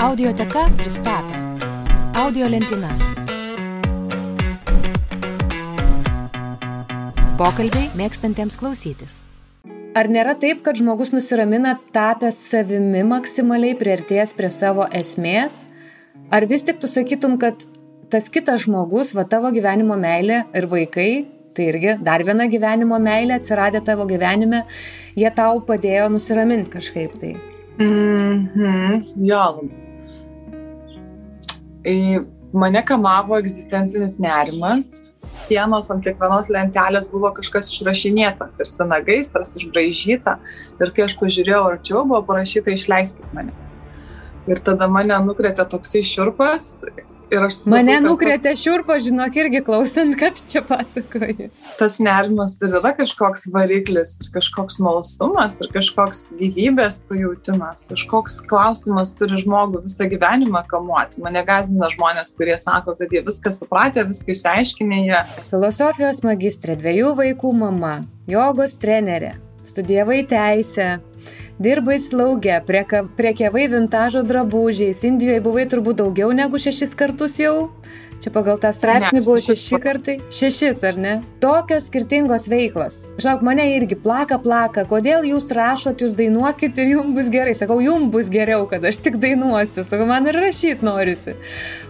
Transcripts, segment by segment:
Audioteka pristato Audio lentyna. Pokalbiai mėgstantiems klausytis. Ar nėra taip, kad žmogus nusiramina tapęs savimi maksimaliai prieartėjęs prie savo esmės? Ar vis tik tu sakytum, kad tas kitas žmogus, va tavo gyvenimo meilė ir vaikai, tai irgi dar viena gyvenimo meilė atsiradė tavo gyvenime, jie tau padėjo nusiraminti kažkaip tai? Mhm, jo. Į mane kamavo egzistencinis nerimas. Sienos ant kiekvienos lentelės buvo kažkas išrašinėta, tarsi nagais, tarsi išbraižyta. Ir kai aš pažiūrėjau arčiau, buvo parašyta išleiskit mane. Ir tada mane nukrėtė toksai šiurpas Ir aš supratau, Mane nukrėtė šiurpo, žinok, irgi klausant, kad čia pasakoji. Tas nerimas ir yra kažkoks variklis, ir kažkoks malsumas, ir kažkoks gyvybės pajūtimas, kažkoks klausimas turi žmogų visą gyvenimą kamuoti. Mane gazdina žmonės, kurie sako, kad jie viską supratę, viską išsiaiškinę, jie Filosofijos magistrė, dviejų vaikų mama, jogos trenerė, studijavai teisę, dirbai slaugę, prieka- priekiavai vintažo drabužiais, Indijoje buvai turbūt daugiau negu šešis kartus jau. Čia pagal tą straipsnį Ne, buvo šeši kartai. Šešis, ar ne? Tokios skirtingos veiklos. Žinok, mane irgi plaka, plaka. Kodėl jūs rašot, jūs dainuokit ir jums bus gerai. Sakau, jums bus geriau, kad aš tik dainuosiu. Sakau, man ir rašyti norisi.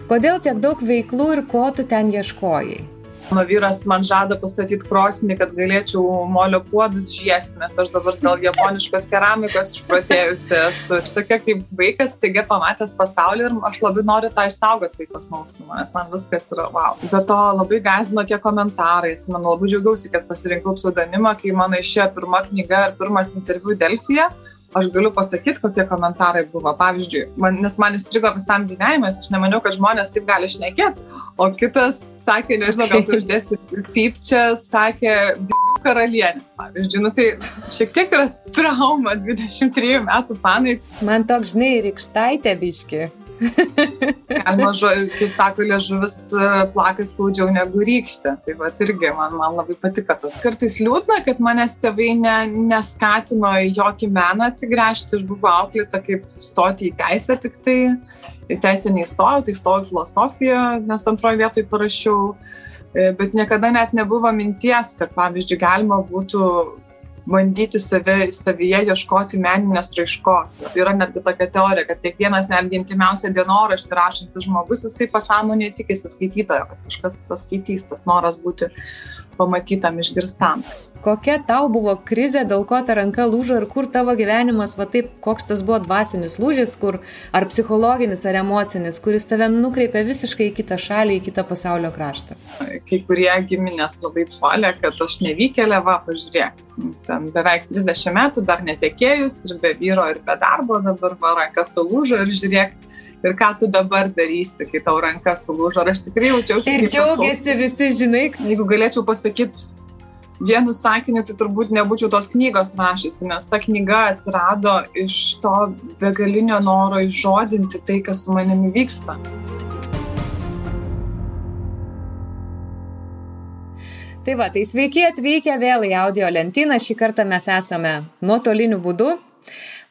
Kodėl tiek daug veiklų ir ko tu ten ieškojai? Mano vyras man žada pastatyti krosnį, kad galėčiau molio puodus žiesti, nes aš dabar dėl japoniškos keramikos išprotėjusi esu. Ir tokia kaip vaikas, taigi pamatęs pasaulį ir aš labai noriu tą išsaugoti vaikos smalsumą, nes man viskas yra wow. Be to labai gazino tie komentarai. Atsimenu, labai džiaugiausi, kad pasirinkau pseudonimą, kai mano išėjo pirma knyga ir pirmas interviu Delfija. Aš galiu pasakyti, kokie komentarai buvo. Pavyzdžiui, man, nes man įstrigo visam gyvenimui, aš nemaniau, kad žmonės taip gali šnekėti. O kitas sakė, nežinau, gal tu uždėsi pyp čia, sakė, "Bjū karalienė. Pavyzdžiui, nu tai šiek tiek yra trauma 23 metų panai. Man toks, žinai, rykštaitė biški. Galima, kaip sako, liežuvis e, plaka skaudžiau negu rykštė. Tai va irgi man, man labai patiko tas. Kartais liūdna, kad manęs tėvai ne, neskatino į jokį meną atsigręžti. Aš buvau auklėta kaip stoti į teisę tik tai. Į teisę neįstojau, tai įstojau į filosofiją, nes antroje vietoje parašiau. E, Bet niekada net nebuvo minties, kad, pavyzdžiui, galima būtų bandyti save, savyje ieškoti meninės raiškos. Yra netgi tokia teorija, kad kiekvienas netgi intimiausią dienoraštį rašantis žmogus, jisai pasąmonėje tikisi skaitytojo, kad kažkas paskaitys, tas noras būti pamatytam, išgirstam. Kokia tau buvo krizė, dėl ko ta ranka lūžo ir kur tavo gyvenimas, va taip, koks tas buvo dvasinis lūžis, kur ar psichologinis, ar emocinis, kuris tave nukreipia visiškai į kitą šalį, į kitą pasaulio kraštą. Kai kurie giminės labai puolė, kad aš nevykėlė, va, pažiūrėk, ten beveik 30 metų dar netekėjus ir be vyro ir be darbo, dabar va ranka sulūžo ir žiūrėk, ir ką tu dabar darysi, kai tau ranka sulūžo. Ar aš tikrai jaučiausi Ir džiaugiasi visi, žinai, Jeigu galėčiau pasakyti vienu sakiniu, tai turbūt nebūčiau tos knygos rašysi, nes ta knyga atsirado iš to begalinio noro išžodinti tai, kas su manimi vyksta. Tai va, tai sveiki atvykę vėl į audio lentyną. Šį kartą mes esame nuotoliniu būdu.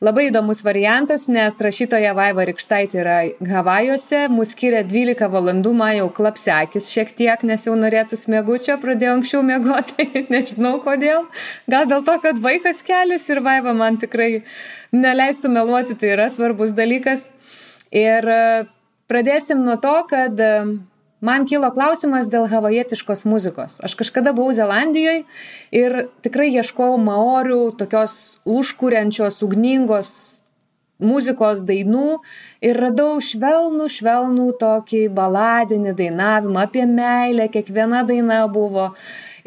Labai įdomus variantas, nes rašytoja Vaiva Rikštaitė yra Havajuose, mus skiria 12 valandų, man jau klapsekis šiek tiek, nes jau norėtų smėgučio, pradėjau anksčiau mėgoti, nežinau kodėl. Gal dėl to, kad vaikas kelias ir Vaiva man tikrai neleisų meluoti, tai yra svarbus dalykas. Ir e, pradėsim nuo to, kad Man kilo klausimas dėl havajietiškos muzikos. Aš kažkada buvau Zelandijoje ir tikrai ieškojau maorių, tokios užkuriančios, ugningos muzikos dainų ir radau švelnų, švelnų tokį baladinį dainavimą apie meilę, kiekviena daina buvo.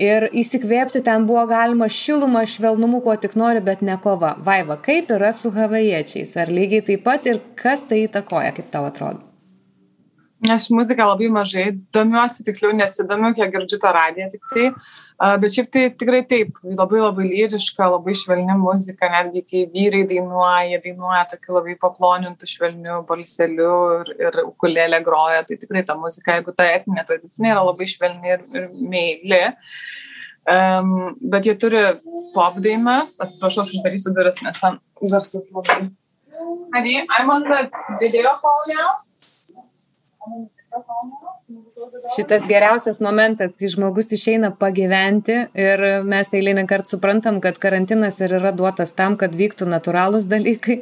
Ir įsikvėpti ten buvo galima šilumą, švelnumu, ko tik nori, bet ne kova. Vaiva, kaip yra su havajiečiais? Ar lygiai taip pat ir kas tai įtakoja, kaip tau atrodo? Aš muziką labai mažai domiuosi, tiksliau nesidomiu, kiek girdžiu per radiją tik tai. Bet šiaip tai tikrai taip, labai labai lyriška, labai švelni muzika, netgi kai vyrai dainuoja, dainuoja tokiu labai paplonintų švelniu balseliu ir, ir ukulėlė groja, tai tikrai ta muzika, jeigu ta etinė tradicinė yra labai švelni ir, ir meili. Um, bet jie turi pop dainas, atsiprašau, aš uždarysiu duris, nes ten garsas labai Honey, I'm on the video call now. Šitas geriausias momentas, kai žmogus išeina pagyventi ir mes eilinį kartą suprantam, kad karantinas ir yra duotas tam, kad vyktų natūralūs dalykai,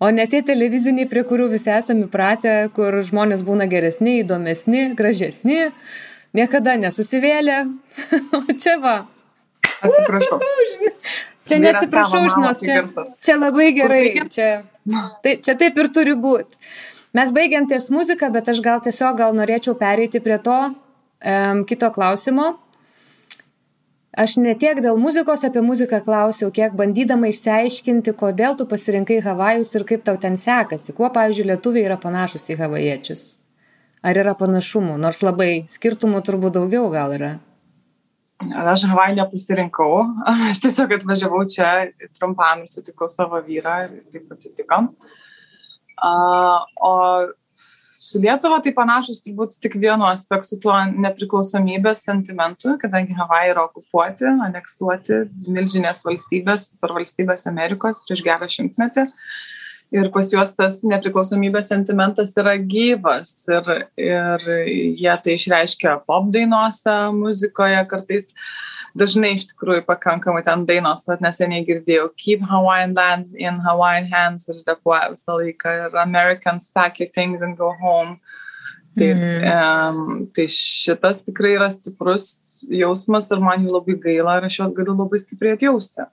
o ne tie televiziniai, prie kurių visi esame įpratę, kur žmonės būna geresni, įdomesni, gražesni, niekada nesusivėlė. o čia va. Atsiprašau. Čia neatsiprašau, žinok, čia, čia labai gerai. Čia, tai, čia taip ir turi būti. Mes baigiam ties muziką, bet aš gal tiesiog gal norėčiau pereiti prie to um, kito klausimo. Aš ne tiek dėl muzikos apie muziką klausiau, kiek bandydama išsiaiškinti, kodėl tu pasirinkai Havajus ir kaip tau ten sekasi. Kuo, pavyzdžiui, lietuviai yra panašus į havajiečius? Ar yra panašumų? Nors labai skirtumų turbūt daugiau gal yra. Aš Havajų nepasirinkau. Aš tiesiog atvažiavau čia trumpam sutikau savo vyrą taip atsitiko. Uh, O su Lietuva tai panašus turbūt tik vienu aspektu tuo nepriklausomybės sentimentu, kadangi Havajai yra okupuoti, aneksuoti milžinės valstybės per valstybės Amerikos prieš gerą šimtmetį. Ir pas juos tas nepriklausomybės sentimentas yra gyvas ir, ir jie tai išreiškia pop dainuose, muzikoje kartais uh, dažnai iš tikrųjų pakankamai ten dainos, vat neseniai girdėjau, Keep Hawaiian Lands in Hawaiian Hands ir repuoja visą laiką, ir Americans Pack Your Things and Go Home. Tai, mm. um, tai šitas tikrai yra stiprus jausmas ir man jų labai gaila ir aš juos galiu labai stipriai atjausti.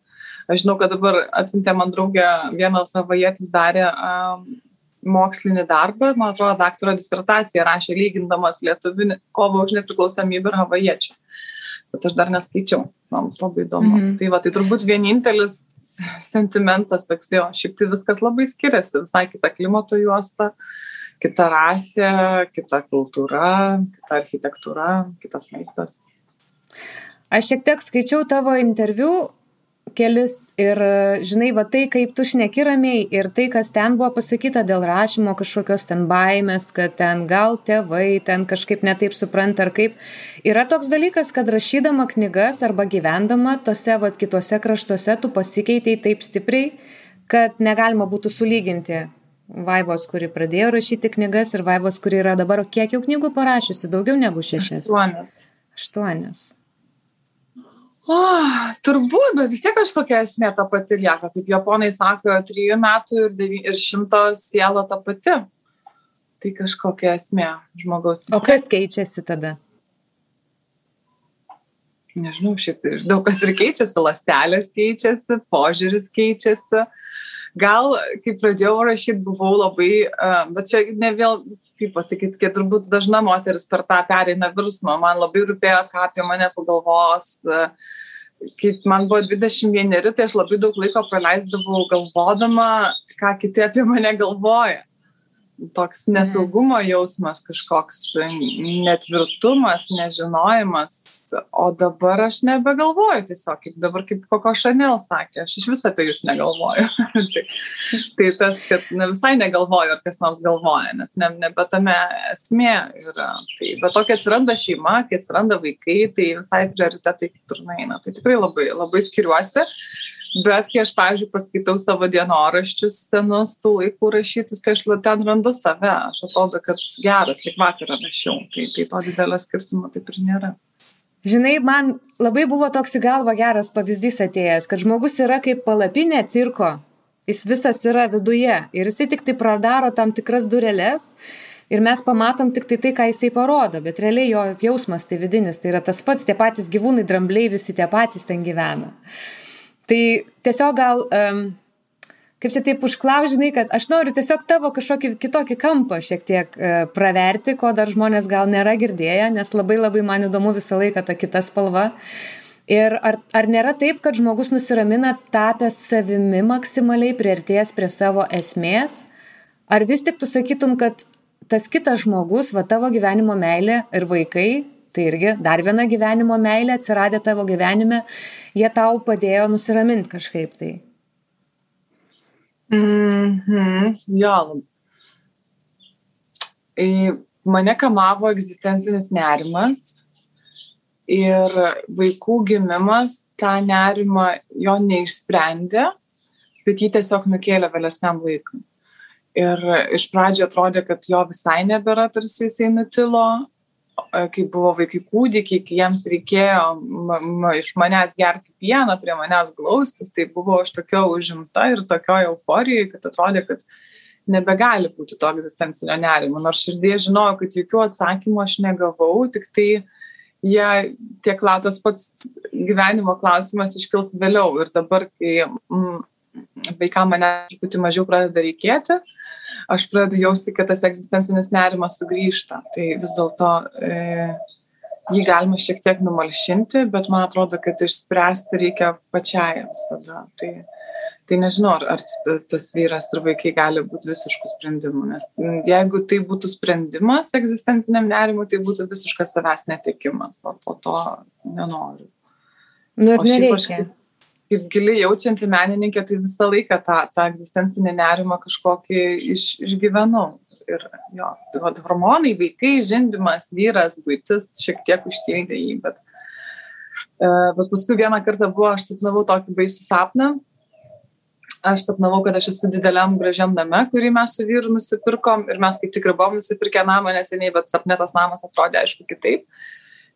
Aš žinau, kad dabar atsintė man draugė, vienas savajėtis darė um, mokslinį darbą, man atrodo, daktaro disertaciją rašė lygindamas lietuvinį kovą už nepriklausomybę ir havajiečių bet aš dar neskaičiau, mums labai įdomu. Mhm. Tai va, tai turbūt vienintelis sentimentas toks jo, šiaip tai viskas labai skiriasi, visai kita klimato juosta, kita rasė, kita kultūra, kita architektūra, kitas maistas. Aš šiek tiek skaičiau tavo interviu kelis ir, žinai, va tai, kaip tu šneki ramiai ir tai, kas ten buvo pasakyta dėl rašymo kažkokios ten baimės, kad ten gal tėvai ten kažkaip netaip supranta ar kaip. Yra toks dalykas, kad rašydama knygas arba gyvendama tose va kitose kraštuose tu pasikeitėjai taip stipriai, kad negalima būtų sulyginti Vaivos, kuri pradėjo rašyti knygas ir Vaivos, kuri yra dabar, kiek jau knygų parašiusi, daugiau negu šešias. Aštuonias. Aštuonias. O, turbūt, bet vis tiek kažkokia esmė ta pati lieka. Kaip japonai sako, trijų metų ir, devy, ir šimto siela ta pati. Tai kažkokia esmė žmogaus. O kas keičiasi tada? Nežinau, šiaip ir daug kas ir keičiasi, lastelės keičiasi, požiūris keičiasi. Gal, kai pradėjau rašyti, buvau labai, bet čia ne vėl, kaip pasakyti, kad turbūt dažna moteris per tą pereina virsmą. Man labai rūpėjo, ką apie mane pagalvos. Kai man buvo 21, tai aš labai daug laiko praleisdavau galvodama, ką kiti apie mane galvoja. Toks nesaugumo jausmas kažkoks, netvirtumas, nežinojimas, o dabar aš nebegalvoju tiesiog, kaip dabar kaip Koko Šanel sakė, aš iš viso apie jūs negalvoju. tai, tai tas, kad ne visai negalvoju, ar kas nors galvoja, nes ne, nebe tame esmė yra. Tai, bet to, kai atsiranda šeima, kai atsiranda vaikai, tai visai prioritetai kitur naina. Tai tikrai labai, labai skiriuosi bet kai aš pavyzdžiui paskaitau savo dienoraščius senus tų laikų rašytus tai aš ten randu save aš atrodo kad geras lyg vakar rašiau tai tai to didelio skirtumo taip ir nėra Žinai, man labai buvo toks į galvą geras pavyzdys atėjęs, kad žmogus yra kaip palapinė cirko. Jis visas yra viduje ir jisai tik tai pradaro tam tikras dureles ir mes pamatom tik tai tai, ką jisai parodo, bet realiai jo jausmas tai vidinis, tai yra tas pats, tie patys gyvūnai, drambliai, visi tie patys ten gyvena. Tai tiesiog gal, um, kaip čia taip užklaužinai, kad aš noriu tiesiog tavo kažkokį kitokį kampą šiek tiek uh, praverti, ko dar žmonės gal nėra girdėję, nes labai labai man įdomu visą laiką ta kita spalva. Ir ar, ar nėra taip, kad žmogus nusiramina tapęs savimi maksimaliai prieartėjęs prie savo esmės? Ar vis tik tu sakytum, kad tas kitas žmogus, va tavo gyvenimo meilė ir vaikai, Tai irgi dar viena gyvenimo meilė atsiradė tavo gyvenime, jie tau padėjo nusiraminti kažkaip tai. Mhm, jo. Mane kamavo egzistencinis nerimas ir vaikų gimimas tą nerimą jo neišsprendė, bet jį tiesiog nukėlė vėlesniam laikui. Ir iš pradžio atrodė, kad jo visai nebėra, tarsi jisai nutilo, kai buvo vaikai kūdikiai, kai jiems reikėjo ma, ma, iš manęs gerti pieną, prie manęs glaustis, tai buvo aš tokio užimta ir tokio euforijai, kad atrodė, kad nebegali būti to egzistencinio nerimo. Nors širdie žinojau, kad jokių atsakymų aš negavau, tik tai jie tiek latas pats gyvenimo klausimas iškils vėliau. Ir dabar, kai mm, vaikam mane truputį mažiau pradeda reikėti, aš pradedu jausti, kad tas egzistencinis nerimas sugrįžta. Tai vis dėlto e, jį galima šiek tiek numalšinti, bet man atrodo, kad išspręsti reikia pačiai visada. Tai, tai nežinau, ar, ar tas vyras ir vaikai gali būti visiškų sprendimų, nes jeigu tai būtų sprendimas egzistenciniam nerimui, tai būtų visiškas savęs netekimas, o po to nenoriu. Nu, ir nereikia. Aš, kaip giliai jaučianti menininkė, tai visą laiką tą, tą egzistencinį nerimą kažkokį iš, išgyvenau. Ir jo, tai vat, hormonai, vaikai, žindimas, vyras, būtis šiek tiek užtildė jį, bet, e, bet paskui vieną kartą buvo, aš sapnavau tokį baisų sapną. Aš sapnavau, kad aš esu dideliam gražiam name, kurį mes su vyru nusipirkom ir mes kaip tik ir buvom nusipirkę namą neseniai, bet sapne tas namas atrodė aišku kitaip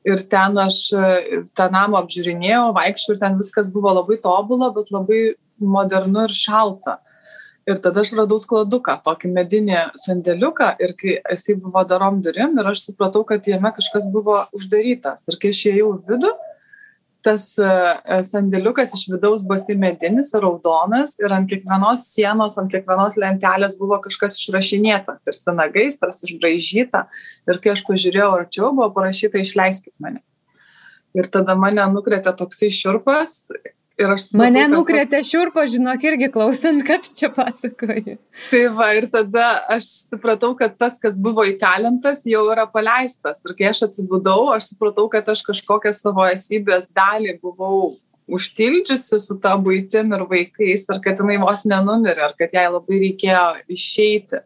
ir ten aš e, tą namą apžiūrinėjau, vaikščiau ir ten viskas buvo labai tobula, bet labai modernu ir šalta. Ir tada aš radau skladuką, tokį medinį sandėliuką ir kai jisai buvo darom durim ir aš supratau, kad jame kažkas buvo uždarytas. Ir kai aš įėjau vidų, tas e, e, sandėliukas iš vidaus buvo medinis, raudonas ir ant kiekvienos sienos, ant kiekvienos lentelės buvo kažkas išrašinėta, tarsi nagais, tarsi išbraižyta. Ir kai aš pažiūrėjau arčiau, buvo parašyta išleiskit mane. Ir tada mane nukrėtė toksai šiurpas Supratau, Mane nukrėtė tas... šiurpo, žinok, irgi klausant, kad čia pasakoji. Tai va, ir tada aš supratau, kad tas, kas buvo įkalintas, jau yra paleistas. Ir kai aš atsibudau, aš supratau, kad aš kažkokią savo esybės dalį buvau užtildžiusi su ta būtim ir vaikais, ir kad jinai vos nenumirė, ir kad jai labai reikėjo išeiti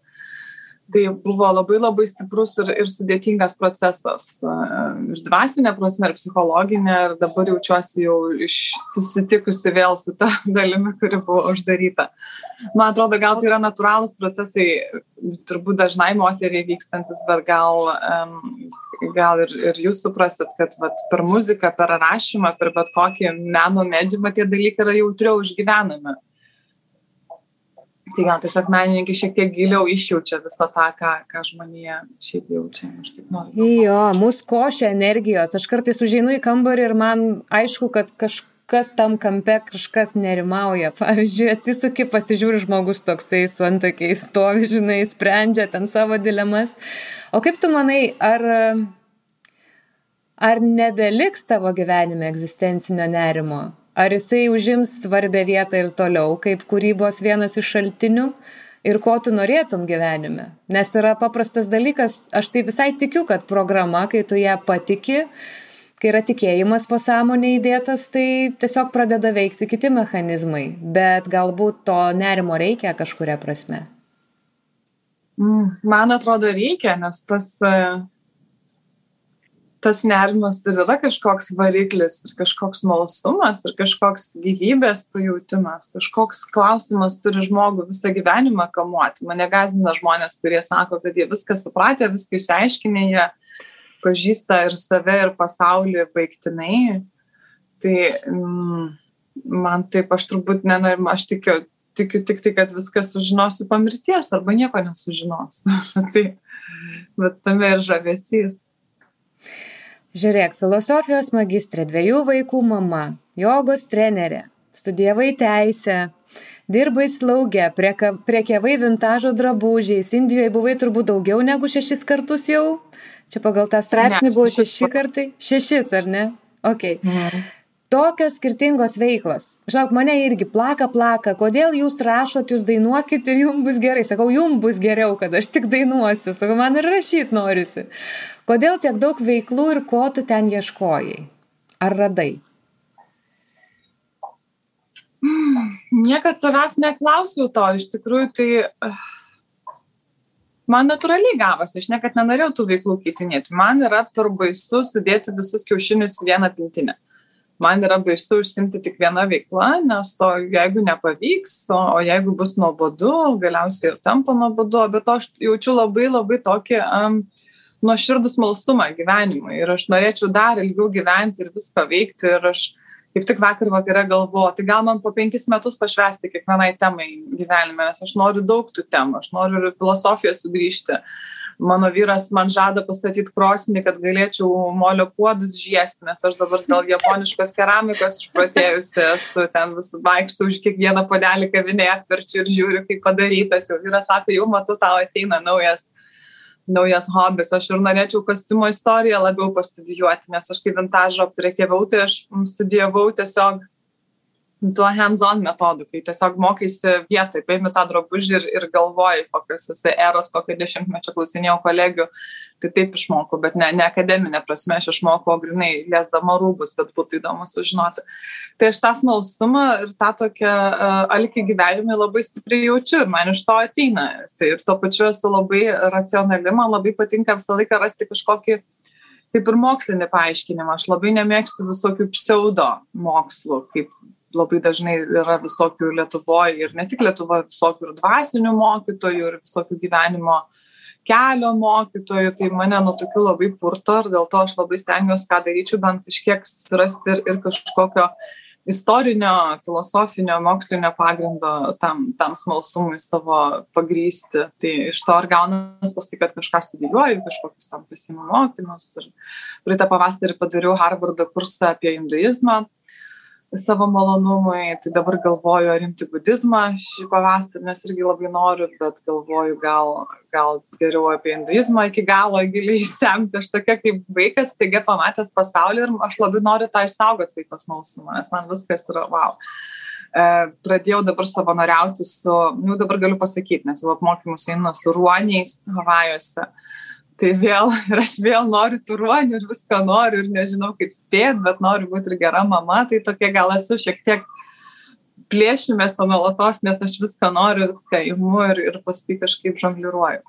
tai buvo labai labai stiprus ir, ir sudėtingas procesas. Ir dvasinė prasme, ir psichologinė, ir dabar jaučiuosi jau iš, susitikusi vėl su ta dalimi, kuri buvo uždaryta. Man atrodo, gal tai yra natūralūs procesai, turbūt dažnai moteriai vykstantis, bet gal, gal ir, ir jūs suprasit, kad vat, per muziką, per rašymą, per bet kokį meno mediumą tie dalykai yra jautriau išgyvenami. Tai gal tiesiog menininkai šiek tiek giliau išjaučia visą tą, ką, ką žmonėje šiaip jaučia. Aš taip noriu. Jo, mūsų košia energijos. Aš kartais užeinu į kambarį ir man aišku, kad kažkas tam kampe kažkas nerimauja. Pavyzdžiui, atsisuki, pasižiūri žmogus toksai su antakiais stovi, žinai, sprendžia ten savo dilemas. O kaip tu manai, ar, ar nebeliks tavo gyvenime egzistencinio nerimo? Ar jisai užims svarbę vietą ir toliau, kaip kūrybos vienas iš šaltinių ir ko tu norėtum gyvenime? Nes yra paprastas dalykas, aš tai visai tikiu, kad programa, kai tu ją patiki, kai yra tikėjimas pasąmonė įdėtas, tai tiesiog pradeda veikti kiti mechanizmai, bet galbūt to nerimo reikia kažkuria prasme. Mm, man atrodo reikia, nes tas tas nerimas ir yra kažkoks variklis ir kažkoks malsumas ir kažkoks gyvybės pajūtimas, kažkoks klausimas turi žmogų visą gyvenimą kamuoti. Mane gazdina žmonės, kurie sako, kad jie viską supratę, viską išsiaiškinę, jie pažįsta ir save, ir pasaulį baigtinai. Tai mm, man taip, aš turbūt nenoriu, aš tikiu, tikiu tik tai, kad viską sužinosiu po mirties arba nieko nesužinosiu. tai, bet tame ir žavesys. Žiūrėk, filosofijos magistrė, dviejų vaikų mama, jogos trenerė, studijavai teisę, dirbai slaugę, prekiavai vintažo drabužiais, Indijoje buvai turbūt daugiau negu šešis kartus jau. Čia pagal tą straipsnį buvo šeši kartai. Šešis, ar ne? Ok. Ne tokios skirtingos veiklos. Žinok, mane irgi plaka, plaka, kodėl jūs rašot, jūs dainuokit ir jums bus gerai. Sakau, jums bus geriau, kad aš tik dainuosiu, sakau, man ir rašyti norisi. Kodėl tiek daug veiklų ir ko tu ten ieškojai? Ar radai? Niekad savęs neklausiau to, iš tikrųjų tai uh, man natūraliai gavosi, aš niekad nenorėjau tų veiklų keitinėti. Man yra per baisu sudėti visus kiaušinius į vieną pintinę. man yra baisu užsimti tik viena veikla, nes to jeigu nepavyks, o, o jeigu bus nuobodu, galiausiai ir tampa nuobodu, bet aš jaučiu labai labai tokį um, nuoširdų smalsumą gyvenimui ir aš norėčiau dar ilgiau gyventi ir viską veikti ir aš kaip tik vakar vakare galvoju, tai gal man po penkis metus pašvesti kiekvienai temai gyvenime, nes aš noriu daug tų temų, aš noriu ir filosofiją sugrįžti. Mano vyras man žada pastatyti krosnį, kad galėčiau molio puodus žiesti, nes aš dabar dėl japoniškos keramikos išprotėjusi esu, ten vis vaikštų už kiekvieną podelį kavinėje, atverčiu ir žiūriu, kaip padarytas. Jau vyras sako, jau matau, tau ateina naujas naujas hobis. Aš ir norėčiau kostiumo istoriją labiau pastudijuoti, nes aš kaip vintažo prekiavau, tai aš studijavau tiesiog tuo hands-on metodu, kai tiesiog mokaisi vietoj, paimi tą drabužį ir, ir galvoji, kokios esi eros, kokio dešimtmečio klausinėjau kolegių, tai taip išmokau, bet ne, ne akademinė prasme, aš išmokau grinai liesdama rūbus, bet būtų įdomu sužinoti. Tai aš tą smalsumą ir tą tokią uh, alkį gyvenimą labai stipriai jaučiu ir man iš to ateina. Ir tuo pačiu esu labai racionali, man labai patinka visą laiką rasti kažkokį kaip ir mokslinį paaiškinimą. Aš labai nemėgstu visokių pseudo mokslų, kaip labai dažnai yra visokių Lietuvoje ir ne tik Lietuvoje, visokių ir dvasinių mokytojų, ir visokių gyvenimo kelio mokytojų, tai mane nuo tokių labai purto ir dėl to aš labai stengiuosi, ką daryčiau, bent kažkiek surasti ir, ir kažkokio istorinio, filosofinio, mokslinio pagrindo tam, tam smalsumui savo pagrysti. Tai iš to ir gaunas paskui, kad kažką studijuoju, kažkokius tam pasimu mokymus. Ir praeitą pavasarį padariau Harvardo kursą apie hinduizmą savo malonumui, tai dabar galvoju, ar imti budizmą šį pavasarį, nes irgi labai noriu, bet galvoju, gal, gal geriau apie hinduizmą iki galo giliai išsemti. Aš tokia kaip vaikas, taigi pamatęs pasaulį ir aš labai noriu tą išsaugoti vaiko smalsumą, nes man viskas yra wow. E, pradėjau dabar savanoriauti su, nu dabar galiu pasakyti, nes jau apmokymus einu su ruoniais Havajuose. Uh, tai vėl ir aš vėl noriu tų ruonių ir viską noriu ir nežinau kaip spėt, bet noriu būti ir gera mama, tai tokia gal esu šiek tiek plėšimės nuolatos, nes aš viską noriu, viską imu ir, ir paskui kažkaip žongliruoju.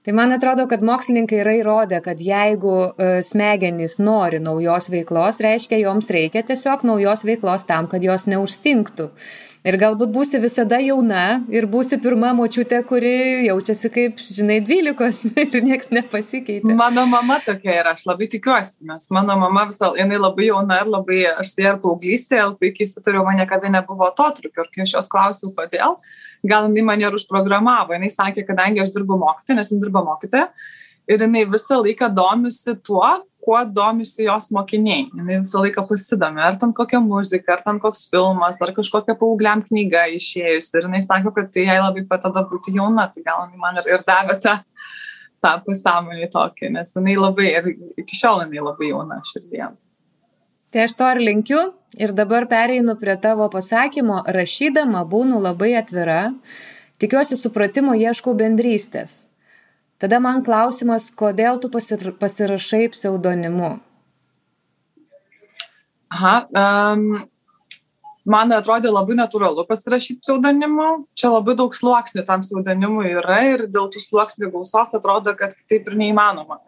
Tai man atrodo, kad mokslininkai yra įrodę, kad jeigu e, smegenys nori naujos veiklos, reiškia, joms reikia tiesiog naujos veiklos tam, kad jos neužstinktų. Ir galbūt būsi visada jauna ir būsi pirma močiutė, kuri jaučiasi kaip, žinai, dvylikos ir niekas nepasikeitė. Mano mama tokia yra, aš labai tikiuosi, nes mano mama visą, jinai labai jauna ir labai, aš tai ir paauglystėje, puikiai sutariau, man niekada nebuvo to trukio. Ir kai aš jos klausiau, kodėl, gal jinai mane ir užprogramavo. Jinai sakė, kadangi aš dirbu mokytoja, nes jinai dirba mokytoja, ir jinai visą laiką domisi tuo, kuo domisi jos mokiniai. Jis visą laiką pasidomi, ar ten kokia muzika, ar ten koks filmas, ar kažkokia paaugliam knyga išėjusi. Ir jis sako, kad tai jai labai patada būti jauna, tai gal man ir, ir davė tą, tą pasąmonį tokį, nes jinai labai, ir iki šiol jinai labai jauna širdien. Tai aš to ir linkiu ir dabar pereinu prie tavo pasakymo, rašydama būnu labai atvira, tikiuosi supratimo, ieškau bendrystės. Tada man klausimas, kodėl tu pasirašai pseudonimu? Aha, um, man atrodė labai natūralu pasirašyti pseudonimu. Čia labai daug sluoksnių tam pseudonimui yra ir dėl tų sluoksnių gausos atrodo, kad taip ir neįmanoma.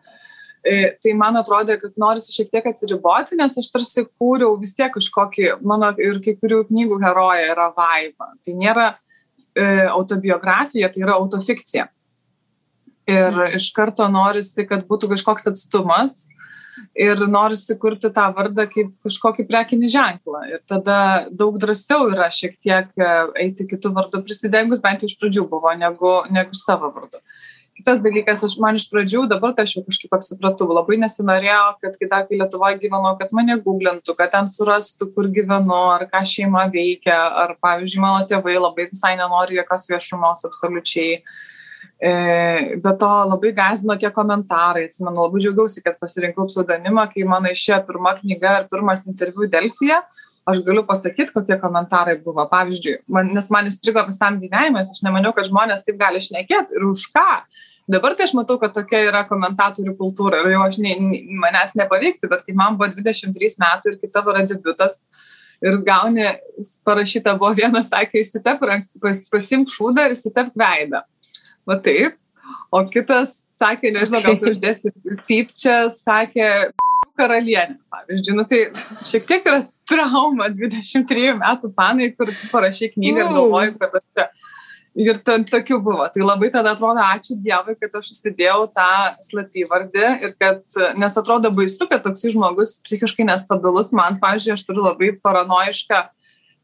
E, tai man atrodė, kad norisi šiek tiek atsiriboti, nes aš tarsi kūriau vis tiek kažkokį, mano ir kai kurių knygų heroja yra vaiva. Tai nėra e, autobiografija, tai yra autofikcija ir iš karto norisi, kad būtų kažkoks atstumas ir norisi kurti tą vardą kaip kažkokį prekinį ženklą. Ir tada daug drąsiau yra šiek tiek e, eiti kitų vardų prisidengus, bent jau iš pradžių buvo, negu, negu savo vardu. Kitas dalykas, aš man iš pradžių, dabar tai aš jau kažkaip apsipratau, labai nesinorėjau, kad kai dar kai Lietuvoje gyvenau, kad mane googlintų, kad ten surastų, kur gyvenu, ar ką šeima veikia, ar pavyzdžiui, mano tėvai labai visai nenori jokios viešumos absoliučiai. Uh, be to labai gazino tie komentarai. Atsimenu, labai džiaugiausi, kad pasirinkau pseudonimą, kai mano išėjo pirma knyga ir pirmas interviu Delfija. Aš galiu pasakyti, kokie komentarai buvo. Pavyzdžiui, man, nes man įstrigo visam gyvenimui, aš nemaniau, kad žmonės taip gali šnekėti ir už ką. Dabar tai aš matau, kad tokia yra komentatorių kultūra ir jau aš ne, manęs nepavykti, bet kai man buvo 23 metai ir kai tavo yra debutas ir gauni, parašyta buvo vienas, sakė, išsitep, pas, pasimk šūdą ir išsitep veidą va taip. O kitas sakė, nežinau, gal tu uždėsi pypčią, sakė, karalienė, pavyzdžiui. Nu, tai šiek tiek yra trauma 23 metų panai, kur tu parašy knygą ir galvoji, kad aš čia. Ir ten tokių buvo. Tai labai tada atrodo, ačiū Dievui, kad aš susidėjau tą slapyvardį ir kad, nes atrodo baisu, kad toks žmogus psichiškai nestabilus, man, pavyzdžiui, aš turiu labai paranoišką uh,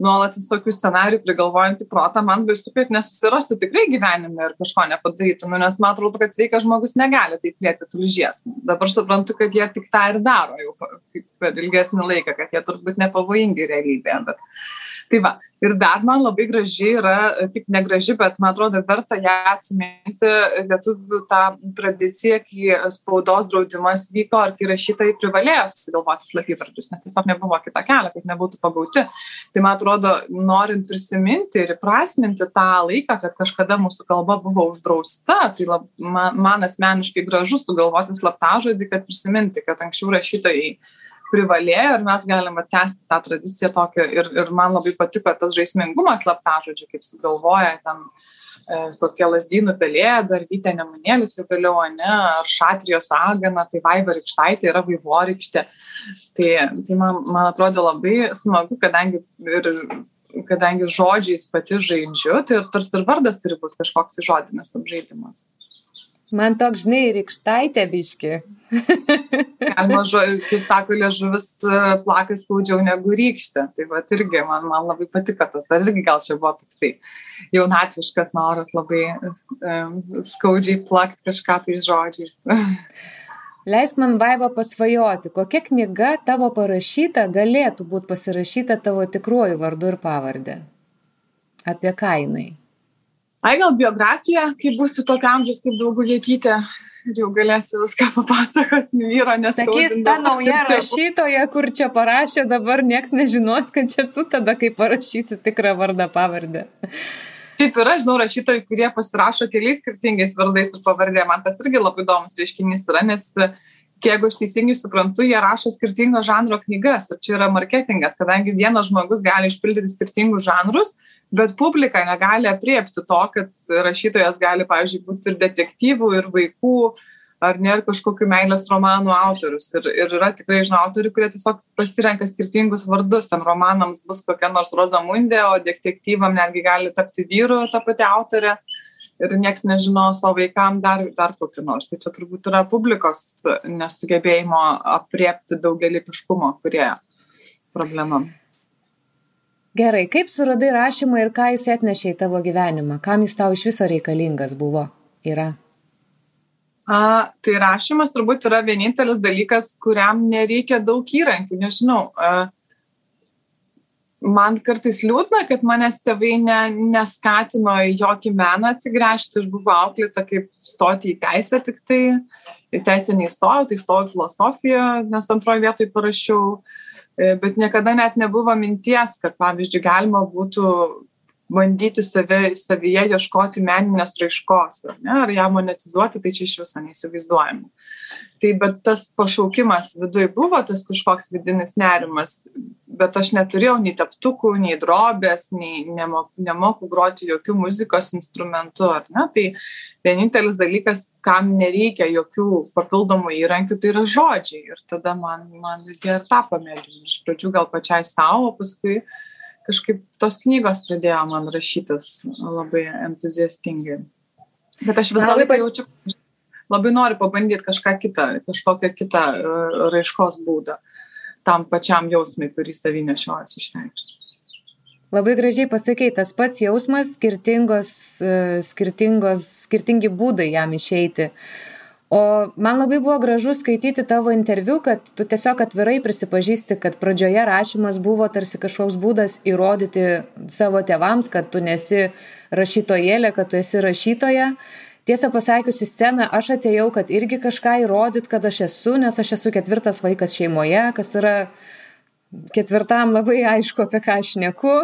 nuolat visokių scenarijų prigalvojantį protą, man baisu, kad nesusirastų tikrai gyvenime ir kažko nepadarytų, nu, nes man atrodo, kad sveikas žmogus negali taip plėti tulžies. Dabar suprantu, kad jie tik tą ir daro jau per ilgesnį laiką, kad jie turbūt nepavojingi realybėje. Bet tai va ir dar man labai graži yra kaip negraži bet man atrodo verta ją atsiminti lietuvių tą tradiciją kai spaudos draudimas vyko ir kai rašytojai privalėjo susigalvoti slapyvardžius nes tiesiog nebuvo kito kelio kad nebūtų pagauti. Tai man atrodo norint prisiminti ir įprasminti tą laiką kad kažkada mūsų kalba buvo uždrausta tai lab man man asmeniškai gražu sugalvoti slaptažodį kad prisiminti kad anksčiau rašytojai privalėjo ir mes galim tęsti tą tradiciją tokią ir, ir man labai patiko tas žaismingumas slaptažodžių, kaip sugalvoja ten e, kokie lasdynų pelėda, ar vytė nemunėlis jau vėliau, ne, ar šatrijos ragana, tai vaiva rykštaitė yra vaivorykštė. Tai, tai man, man atrodo labai smagu, kadangi ir kadangi žodžiais pati žaidžiu, tai ir tarsi ir vardas turi būti kažkoks žodinis apžaidimas. Man toks, žinai, rykštaitė biški. Galima, kaip sako, liežuvis e, plakas skaudžiau negu rykštė. Tai va irgi man, man labai patiko tas. Dar irgi gal čia buvo toksai jaunatviškas noras labai um, skaudžiai plakti kažką tai žodžiais. Leisk man vaiva pasvajoti, kokia knyga tavo parašyta galėtų būti pasirašyta tavo tikruoju vardu ir pavardė. Apie kainai. Ai gal biografija, kai būsiu tokio amžiaus kaip draugulėtytė ir jau galėsiu viską papasakoti vyro, nes... Sakys, ta nauja rašytoja, kur čia parašė, dabar nieks nežinos, kad čia tu tada, kai parašysi tikrą vardą pavardę. Taip yra, žinau, rašytojai, kurie pasirašo keliais skirtingais vardais ir pavardė. Man tas irgi labai įdomus reiškinys yra, nes jeigu aš teisingai suprantu, jie rašo skirtingo žanro knygas ir čia yra marketingas, kadangi vienas žmogus gali išpildyti skirtingus žanrus, bet publika negali apriepti to, kad rašytojas gali, pavyzdžiui, būti ir detektyvų, ir vaikų, ar ne, ir kažkokių meilės romanų autorius. Ir, ir yra tikrai, žinau, autorių, kurie tiesiog pasirenka skirtingus vardus. Ten romanams bus kokia nors Rozamundė, o detektyvam netgi gali tapti vyru ta pati autorė. Ir nieks nežino savo vaikam dar, dar kokį nors. Tai čia turbūt yra publikos nesugebėjimo apriepti daugelį piškumo, kurie problema. Gerai, kaip suradai rašymą ir ką jis atnešė į tavo gyvenimą? Kam jis tau iš viso reikalingas buvo? Yra. A, tai rašymas turbūt yra vienintelis dalykas, kuriam nereikia daug įrankių. Nežinau, a, man kartais liūdna, kad manęs tėvai ne, neskatino į jokį meną atsigręžti. Aš buvau auklėta kaip stoti į teisę tik tai. Į teisę neįstojau, tai stojau filosofiją, nes antroje vietoje parašiau E, bet niekada net nebuvo minties, kad, pavyzdžiui, galima būtų bandyti save, savyje ieškoti meninės raiškos, ar, ne, ar ją monetizuoti, tai čia iš viso neįsivaizduojama. Tai bet tas pašaukimas viduje buvo, tas kažkoks vidinis nerimas, bet aš neturėjau nei teptukų, nei drobės, nei nemoku, nemoku groti jokių muzikos instrumentų, ar ne? Tai vienintelis dalykas, kam nereikia jokių papildomų įrankių, tai yra žodžiai. Ir tada man, man reikia ir tą pamėginti. Iš pradžių gal pačiai savo, o paskui kažkaip tos knygos pradėjo man rašytis labai entuziastingai. Bet aš visą laiką jaučiu, labai noriu pabandyti kažką kitą, kažkokią kitą uh, raiškos būdą tam pačiam jausmui, kurį savį nešiojas išreikšti. Labai gražiai pasakei, tas pats jausmas, skirtingos, e, skirtingos, skirtingi būdai jam išeiti. O man labai buvo gražu skaityti tavo interviu, kad tu tiesiog atvirai prisipažįsti, kad pradžioje rašymas buvo tarsi kažkoks būdas įrodyti savo tėvams, kad tu nesi rašytojėlė, kad tu esi rašytoja tiesą pasakius į sceną aš atėjau, kad irgi kažką įrodyt, kad aš esu, nes aš esu ketvirtas vaikas šeimoje, kas yra ketvirtam labai aišku, apie ką aš neku.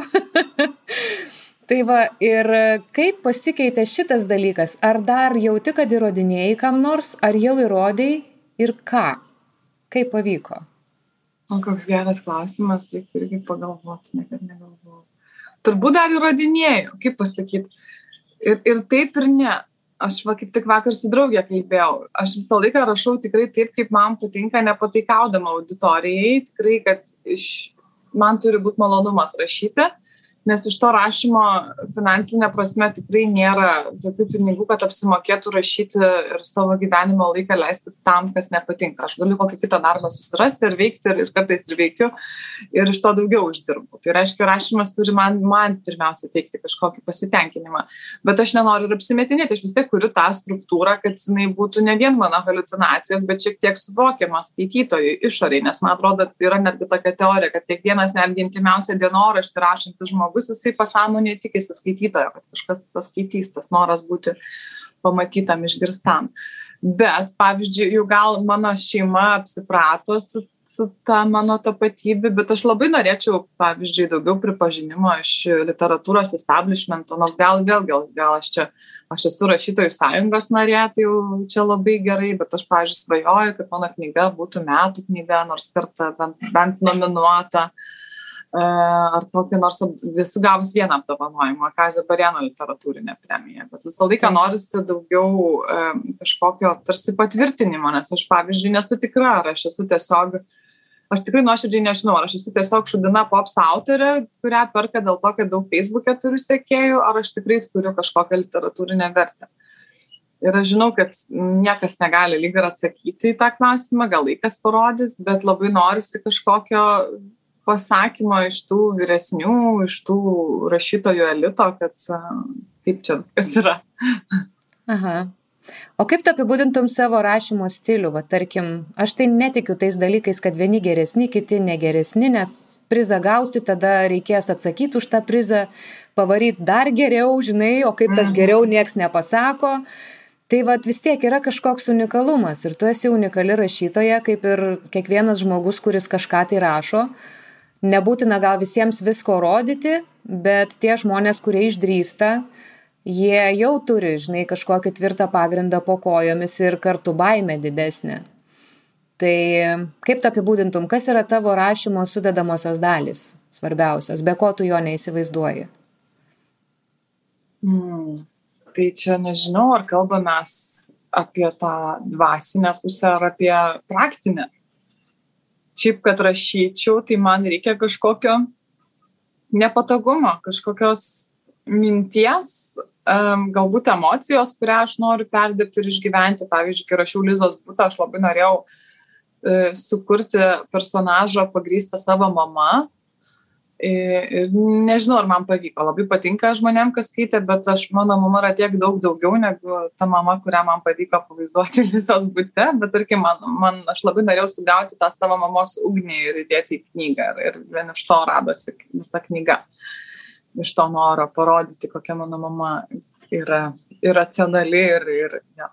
tai va, ir kaip pasikeitė šitas dalykas? Ar dar jauti, kad įrodinėjai kam nors, ar jau įrodėjai ir ką? Kaip pavyko? O koks geras klausimas, reikia irgi pagalvoti, niekada negalvojau. Turbūt dar įrodinėjau, kaip pasakyti. Ir, ir taip ir ne aš va kaip tik vakar su draugė kalbėjau, aš visą laiką rašau tikrai taip, kaip man patinka, nepataikaudama auditorijai, tikrai, kad iš, man turi būti malonumas rašyti nes iš to rašymo finansine prasme tikrai nėra tokių pinigų, kad apsimokėtų rašyti ir savo gyvenimo laiką leisti tam, kas nepatinka. Aš galiu kokį kitą darbą susirasti ir veikti ir, ir kartais ir veikiu ir iš to daugiau uždirbu. Tai reiškia, rašymas turi man, man pirmiausia teikti kažkokį pasitenkinimą. Bet aš nenoriu ir apsimetinėti, aš vis tiek kuriu tą struktūrą, kad jinai būtų ne vien mano halucinacijos, bet šiek tiek suvokiama skaitytojui išoriai, nes man atrodo, yra netgi tokia teorija, kad kiekvienas netgi intimiausią dienoraštį rašantis žmogus žmogus, jisai pasąmonėje tikisi skaitytojo, kad kažkas tas skaitys, tas noras būti pamatytam, išgirstam. Bet, pavyzdžiui, jau gal mano šeima apsiprato su, su ta mano tapatybė, bet aš labai norėčiau, pavyzdžiui, daugiau pripažinimo iš literatūros establishmento, nors gal vėl, gal, gal aš čia, aš esu rašytojų sąjungos narė, tai jau čia labai gerai, bet aš, pavyzdžiui, svajoju, kad mano knyga būtų metų knyga, nors kartą bent, bent nominuota. Uh, ar kokį nors visų gavus vieną apdovanojimą, Kazio Bariano literatūrinę premiją, bet visą laiką norisi daugiau kažkokio tarsi patvirtinimo, nes aš, pavyzdžiui, nesu tikra, ar aš esu tiesiog, aš tikrai nuoširdžiai nežinau, ar aš esu tiesiog šudina pops autorė, kurią perka dėl to, kad daug Facebook'e turiu sekėjų, ar aš tikrai turiu kažkokią literatūrinę vertę. Ir aš žinau, kad niekas negali lyg ir atsakyti į tą klausimą, gal laikas parodys, bet labai norisi kažkokio pasakymo iš tų vyresnių, iš tų rašytojų elito, kad kaip čia viskas yra. Aha. O kaip tu apibūdintum savo rašymo stilių? Va, tarkim, aš tai netikiu tais dalykais, kad vieni geresni, kiti negeresni, nes prizą gausi, tada reikės atsakyti už tą prizą, pavaryti dar geriau, žinai, o kaip tas mhm. geriau nieks nepasako. Tai vad vis tiek yra kažkoks unikalumas ir tu esi unikali rašytoja, kaip ir kiekvienas žmogus, kuris kažką tai rašo. Nebūtina gal visiems visko rodyti, bet tie žmonės, kurie išdrįsta, jie jau turi, žinai, kažkokį tvirtą pagrindą po kojomis ir kartu baimę didesnę. Tai kaip tu apibūdintum, kas yra tavo rašymo sudedamosios dalis svarbiausios, be ko tu jo neįsivaizduoji? Hmm. Tai čia nežinau, ar kalbame apie tą dvasinę pusę ar apie praktinę šiaip, kad rašyčiau, tai man reikia kažkokio nepatogumo, kažkokios minties, um, galbūt emocijos, kurią aš noriu perdėti ir išgyventi. Pavyzdžiui, kai rašiau Lizos būtą, aš labai norėjau uh, sukurti personažą pagrįstą savo mama, nežinau, ar man pavyko. Labai patinka žmonėm, kas skaitė, bet aš, mano mama yra tiek daug daugiau negu ta mama, kurią man pavyko pavaizduoti visos būte. Bet, tarkim, man, man, aš labai norėjau sugauti tą savo mamos ugnį ir įdėti į knygą. Ir vien iš to radosi visa knyga. Iš to noro parodyti, kokia mano mama yra iracionali ir, ir ja.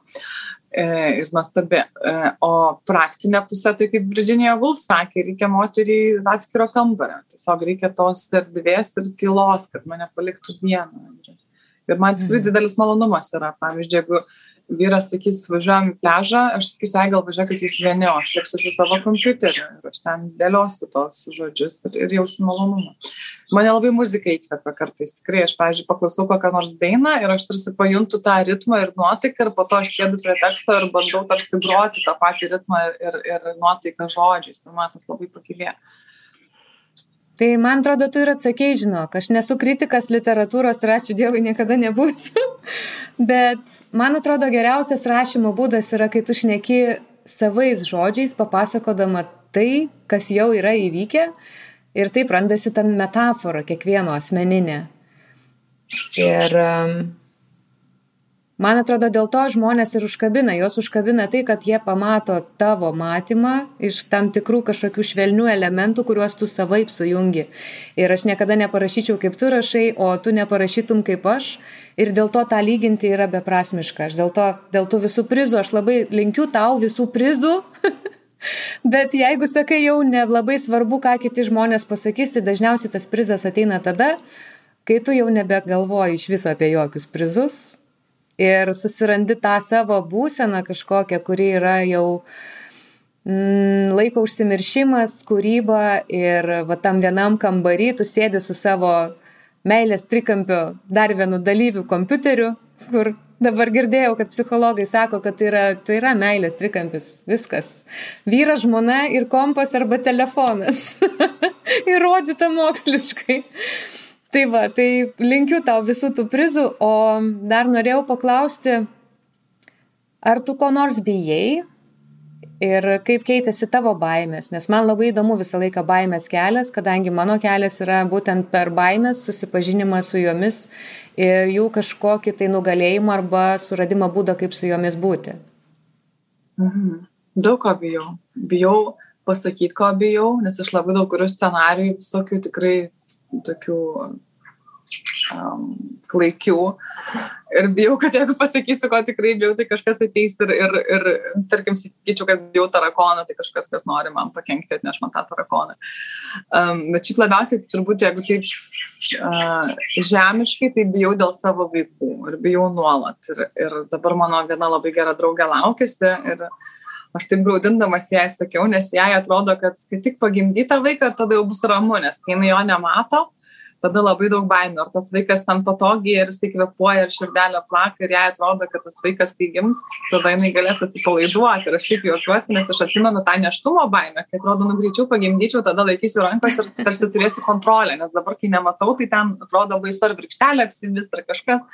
E, ir nuostabi. E, o praktinė pusė, tai kaip Virginia Woolf sakė, reikia moteriai atskiro kambario. Tiesiog reikia tos erdvės ir tylos, kad mane paliktų vieną. Ir man tikrai mhm. didelis malonumas yra. Pavyzdžiui, jeigu vyras sakys, važiuojam į pležą, aš sakysiu, ai gal važiuokit jūs vieni, o aš liksiu su savo kompiuteriu ir aš ten dėliosiu tos žodžius ir, ir jausiu malonumą. Mane labai muzika įkvepia kartais, tikrai, aš, pavyzdžiui, paklausau kokią nors dainą ir aš tarsi pajuntu tą ritmą ir nuotaiką ir po to aš sėdu prie teksto ir bandau tarsi groti tą patį ritmą ir, ir nuotaiką žodžiais ir man tas labai pakilė. Tai man atrodo, tu ir atsakėjai, žinok, aš nesu kritikas literatūros ir ačiū Dievui niekada nebūsiu. Bet man atrodo, geriausias rašymo būdas yra, kai tu šneki savais žodžiais, papasakodama tai, kas jau yra įvykę ir taip randasi ta metafora kiekvieno asmeninė. Ir um, Man atrodo, dėl to žmonės ir užkabina, juos užkabina tai, kad jie pamato tavo matymą iš tam tikrų kažkokių švelnių elementų, kuriuos tu savaip sujungi. Ir aš niekada neparašyčiau kaip tu rašai, o tu neparašytum kaip aš. Ir dėl to tą lyginti yra beprasmiška. Aš dėl to, dėl tų visų prizų, aš labai linkiu tau visų prizų. Bet jeigu sakai jau nelabai svarbu, ką kiti žmonės pasakys, tai dažniausiai tas prizas ateina tada, kai tu jau nebegalvoji iš viso apie jokius prizus, ir susirandi tą savo būseną kažkokią, kuri yra jau mm, laiko užsimiršimas, kūryba ir va tam vienam kambarį tu sėdi su savo meilės trikampio dar vienu dalyviu kompiuteriu, kur Dabar girdėjau, kad psichologai sako, kad tai yra, tai yra meilės trikampis. Viskas. Vyras, žmona ir kompas arba telefonas. Įrodyta moksliškai. Tai va, tai linkiu tau visų tų prizų, o dar norėjau paklausti, ar tu ko nors bijai ir kaip keitėsi tavo baimės, nes man labai įdomu visą laiką baimės kelias, kadangi mano kelias yra būtent per baimės susipažinimą su jomis ir jų kažkokį tai nugalėjimą arba suradimą būdą, kaip su jomis būti. Mhm. Daug ko bijau. Bijau pasakyti, ko bijau, nes aš labai daug kuriu scenarijų, visokių tikrai tokių um, klaikių. Ir bijau, kad jeigu pasakysiu, ko tikrai bijau, tai kažkas ateis ir, ir, ir tarkim, sakyčiau, kad bijau tarakoną, tai kažkas, kas nori man pakengti, atneš man tą tarakoną. Um, bet šiaip labiausiai, tai turbūt, jeigu taip uh, žemiškai, tai bijau dėl savo vaikų ir bijau nuolat. Ir, ir dabar mano viena labai gera draugė laukiasi ir aš taip graudindamas jai sakiau, nes jai atrodo, kad kai tik pagimdyta vaiką, tada jau bus ramu, nes kai jinai jo nemato, tada labai daug baimių. Ar tas vaikas ten patogiai ir jisai kvepuoja ir širdelė plaka ir jai atrodo, kad tas vaikas, kai gims, tada jinai galės atsipalaiduoti. Ir aš taip jaučiuosi, nes aš atsimenu tą neštumo baimę, kai atrodo, nu greičiau pagimdyčiau, tada laikysiu rankas ir tarsi turėsiu kontrolę, nes dabar, kai nematau, tai ten atrodo baisu ar virkštelė apsivis ar kažkas.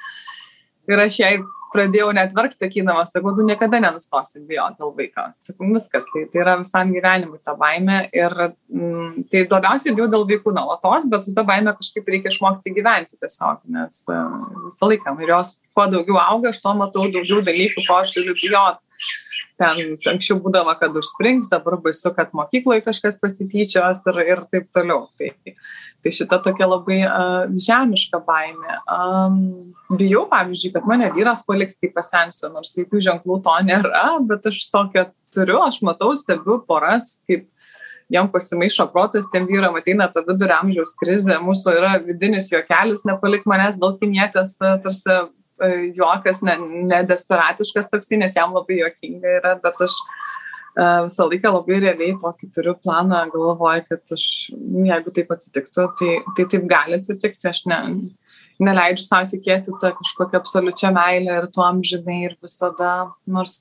Ir aš jai pradėjau net verkti, sakydama, sakau, tu niekada nenustosi bijoti dėl vaiko. Sakau, viskas, tai, tai yra visam gyvenimui ta baime. Ir mm, tai labiausiai bijau dėl vaikų nuolatos, bet su ta baime kažkaip reikia išmokti gyventi tiesiog, nes uh, visą laiką. Ir jos kuo daugiau auga, aš to matau daugiau dalykų, ko aš turiu bijoti. Ten anksčiau būdavo, kad užsprings, dabar baisu, kad mokykloje kažkas pasityčios ir, ir taip toliau. Tai, Tai šita tokia labai uh, žemiška baimė. Um, bijau, pavyzdžiui, kad mane vyras paliks, kai pasensiu, nors jokių ženklų to nėra, bet aš tokią turiu, aš matau, stebiu poras, kaip jam pasimaišo protas, tiem vyram ateina ta vidurio amžiaus krizė, mūsų yra vidinis juokelis, nepalik manęs dėl kinietės, tarsi juokas, ne, ne desperatiškas toksai, nes jam labai juokinga yra, bet aš uh, visą laiką labai realiai tokį turiu planą, galvoju, kad aš, jeigu taip atsitiktų, tai, tai taip gali atsitikti, aš ne, neleidžiu savo tikėti tą kažkokią absoliučią meilę ir tuo amžinai ir visada, nors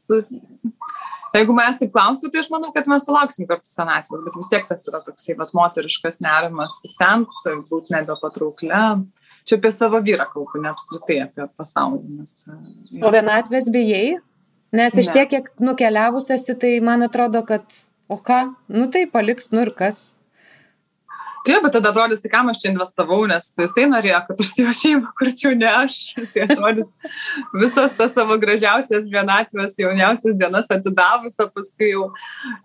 jeigu mes taip klaustų, tai aš manau, kad mes sulauksim kartu senatvės, bet vis tiek tas yra toksai, bet moteriškas nerimas susent, būti nebepatrauklė. Čia apie savo vyrą kalbu, ne apskritai apie pasaulį. Nes, o vienatvės bijai? Nes iš tiek, kiek nukeliavus esi, tai man atrodo, kad, o ką, nu tai paliks, nu ir kas. Taip, bet tada atrodys, tai kam aš čia investavau, nes jisai norėjo, kad už jo šeimą kurčiau ne aš. Tai atrodys visas tas savo gražiausias vienatvės, jauniausias dienas atidavus, o paskui jau,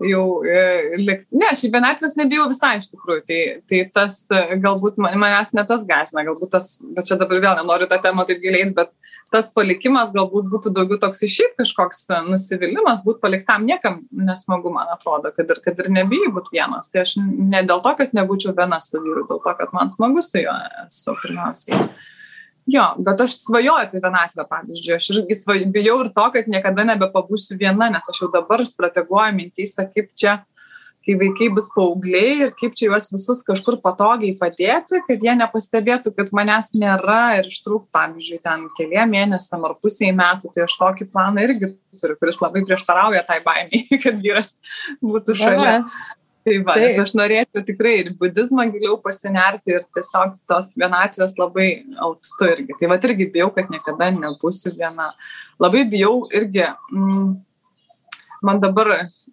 jau e, likti. Ne, aš vienatvės nebijau visai iš tikrųjų. Tai, tai tas galbūt man, manęs ne tas gasina, galbūt tas, bet čia dabar vėl nenoriu tą temą taip giliai, bet tas palikimas galbūt būtų daugiau toks šiaip kažkoks nusivylimas, būt paliktam niekam nesmagu, man atrodo, kad ir, kad ir nebijai būti vienas. Tai aš ne dėl to, kad nebūčiau viena su vyru, dėl to, kad man smagu su juo esu pirmiausiai. Jo, bet aš svajoju apie vienatvę, pavyzdžiui, aš irgi svajojau, bijau ir to, kad niekada nebepabūsiu viena, nes aš jau dabar strateguoju mintys, kaip čia kai vaikai bus paaugliai ir kaip čia juos visus kažkur patogiai padėti, kad jie nepastebėtų, kad manęs nėra ir ištrūk, pavyzdžiui, ten keliem mėnesiam ar pusiai metų, tai aš tokį planą irgi turiu, kuris labai prieštarauja tai baimiai, kad vyras būtų šalia. Tai va, nes aš norėčiau tikrai ir budizmą giliau pasinerti ir tiesiog tos vienatvės labai aukstu irgi. Tai va irgi bijau, kad niekada nebūsiu viena. Labai bijau irgi. Mm, man dabar,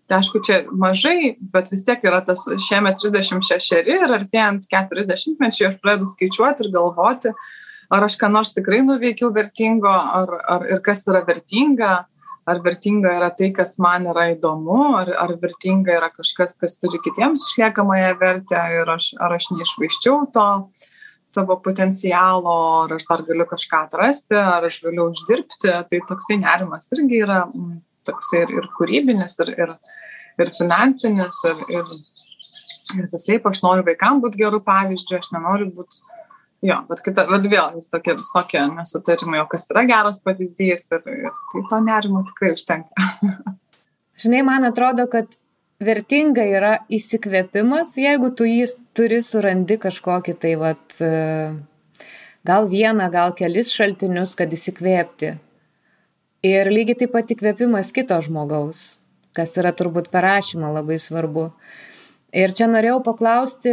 tai aišku, čia mažai, bet vis tiek yra tas šiemet 36 ir artėjant 40 mečiai aš pradedu skaičiuoti ir galvoti, ar aš ką nors tikrai nuveikiau vertingo, ar, ar ir kas yra vertinga, ar vertinga yra tai, kas man yra įdomu, ar, ar vertinga yra kažkas, kas turi kitiems išliekamąją vertę ir aš, ar aš neišvaiščiau to savo potencialo, ar aš dar galiu kažką atrasti, ar aš galiu uždirbti, tai toksai nerimas irgi yra toksai ir, ir kūrybinis, ir, ir, ir finansinis, ir, ir, ir visai, aš noriu vaikam būti gerų pavyzdžių, aš nenoriu būti, jo, bet kita, bet vėl tokie visokie nesutarimai, o kas yra geras pavyzdys, ir, ir tai to nerimo tikrai užtenka. Žinai, man atrodo, kad vertinga yra įsikvėpimas, jeigu tu jį turi surandi kažkokį tai, vat, gal vieną, gal kelis šaltinius, kad įsikvėpti. Ir lygiai taip pat įkvėpimas kito žmogaus, kas yra turbūt parašymą labai svarbu. Ir čia norėjau paklausti,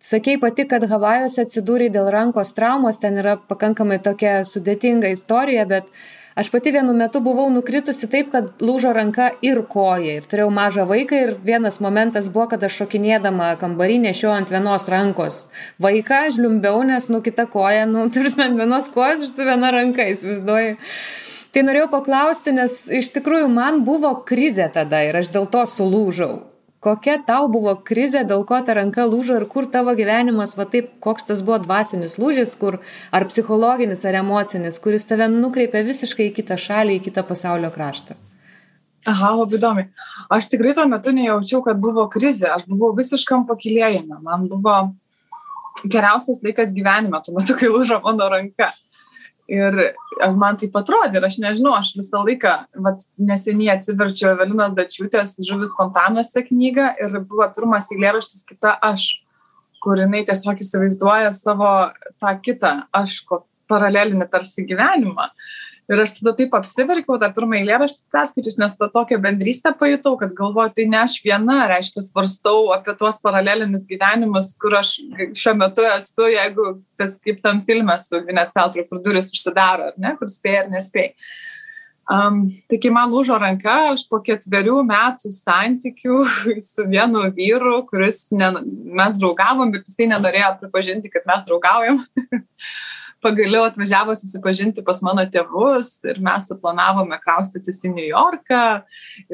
sakei pati, kad Havajuose atsidūrė dėl rankos traumos, ten yra pakankamai tokia sudėtinga istorija, bet Aš pati vienu metu buvau nukritusi taip, kad lūžo ranka ir koja. Ir turėjau mažą vaiką ir vienas momentas buvo, kad aš šokinėdama kambarį nešiau ant vienos rankos vaiką, žliumbiau, nes nu kita koja, nu, tarsi ant vienos kojos ir su viena ranka įsivaizduoju. Tai norėjau paklausti, nes iš tikrųjų man buvo krizė tada ir aš dėl to sulūžau kokia tau buvo krizė, dėl ko ta ranka lūžo ir kur tavo gyvenimas, va taip, koks tas buvo dvasinis lūžis, kur ar psichologinis, ar emocinis, kuris tave nukreipia visiškai į kitą šalį, į kitą pasaulio kraštą. Aha, labai įdomi. Aš tikrai tuo metu nejaučiau, kad buvo krizė, aš buvau visiškam pakilėjime, man buvo geriausias laikas gyvenime, tuo metu, kai lūžo mano ranka. Ir man taip atrodė, ir aš nežinau, aš visą laiką, vat, neseniai atsiverčiau Evelinos Dačiūtės Žuvis fontanuose knygą ir buvo pirmas eilėraštis kita aš, kur jinai tiesiog įsivaizduoja savo tą kitą aš, paralelinį tarsi gyvenimą. Ir aš tada taip apsiverkiau tą pirmą eilėraštį perskaičius, nes tą tokią bendrystę pajutau, kad galvoju, tai ne aš viena, reiškia, svarstau apie tuos paralelinius gyvenimus, kur aš šiuo metu esu, jeigu tas kaip tam filme su Gvinet Peltru, kur duris užsidaro, ar ne, kur spėjai ar nespėjai. Um, tai kai man lūžo ranka, aš po ketverių metų santykių su vienu vyru, kuris ne, mes draugavom, bet jisai nenorėjo pripažinti, kad mes draugaujam. pagaliau atvažiavo susipažinti pas mano tėvus ir mes suplanavome kraustytis į New Yorką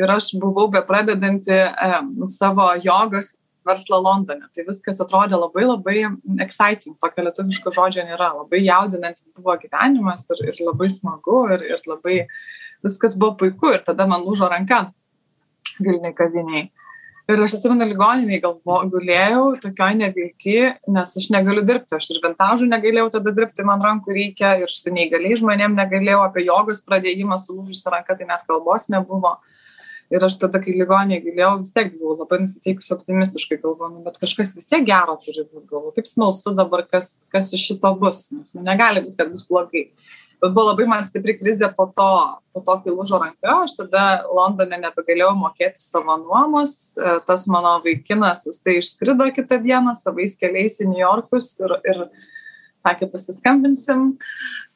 ir aš buvau bepradedanti e, savo jogos verslą Londone. Tai viskas atrodė labai labai exciting, tokio lietuviško žodžio nėra, labai jaudinantis buvo gyvenimas ir, ir labai smagu ir, ir labai viskas buvo puiku ir tada man lūžo ranka Vilniui kaviniai. Ir aš atsimenu ligoniniai galvo, gulėjau tokioj nevilti, nes aš negaliu dirbti, aš ir vintažų negalėjau tada dirbti, man rankų reikia ir su neįgaliai žmonėm negalėjau, apie jogos pradėjimą sulūžusią ranką, tai net kalbos nebuvo. Ir aš tada, kai ligoniai gulėjau, vis tiek buvau labai nusiteikusi optimistiškai, galvoju, nu, bet kažkas vis tiek gero turi būti, galvoju, kaip smalsu dabar, kas, kas iš šito bus, nes nu, negali būti, kad bus blogai bet buvo labai man stipri krizė po to, po to, kai lūžo ranka, aš tada Londone nebegalėjau mokėti savo nuomos, e, tas mano vaikinas, jis tai išskrido kitą dieną savais keliais į New Yorkus ir, ir sakė, pasiskambinsim.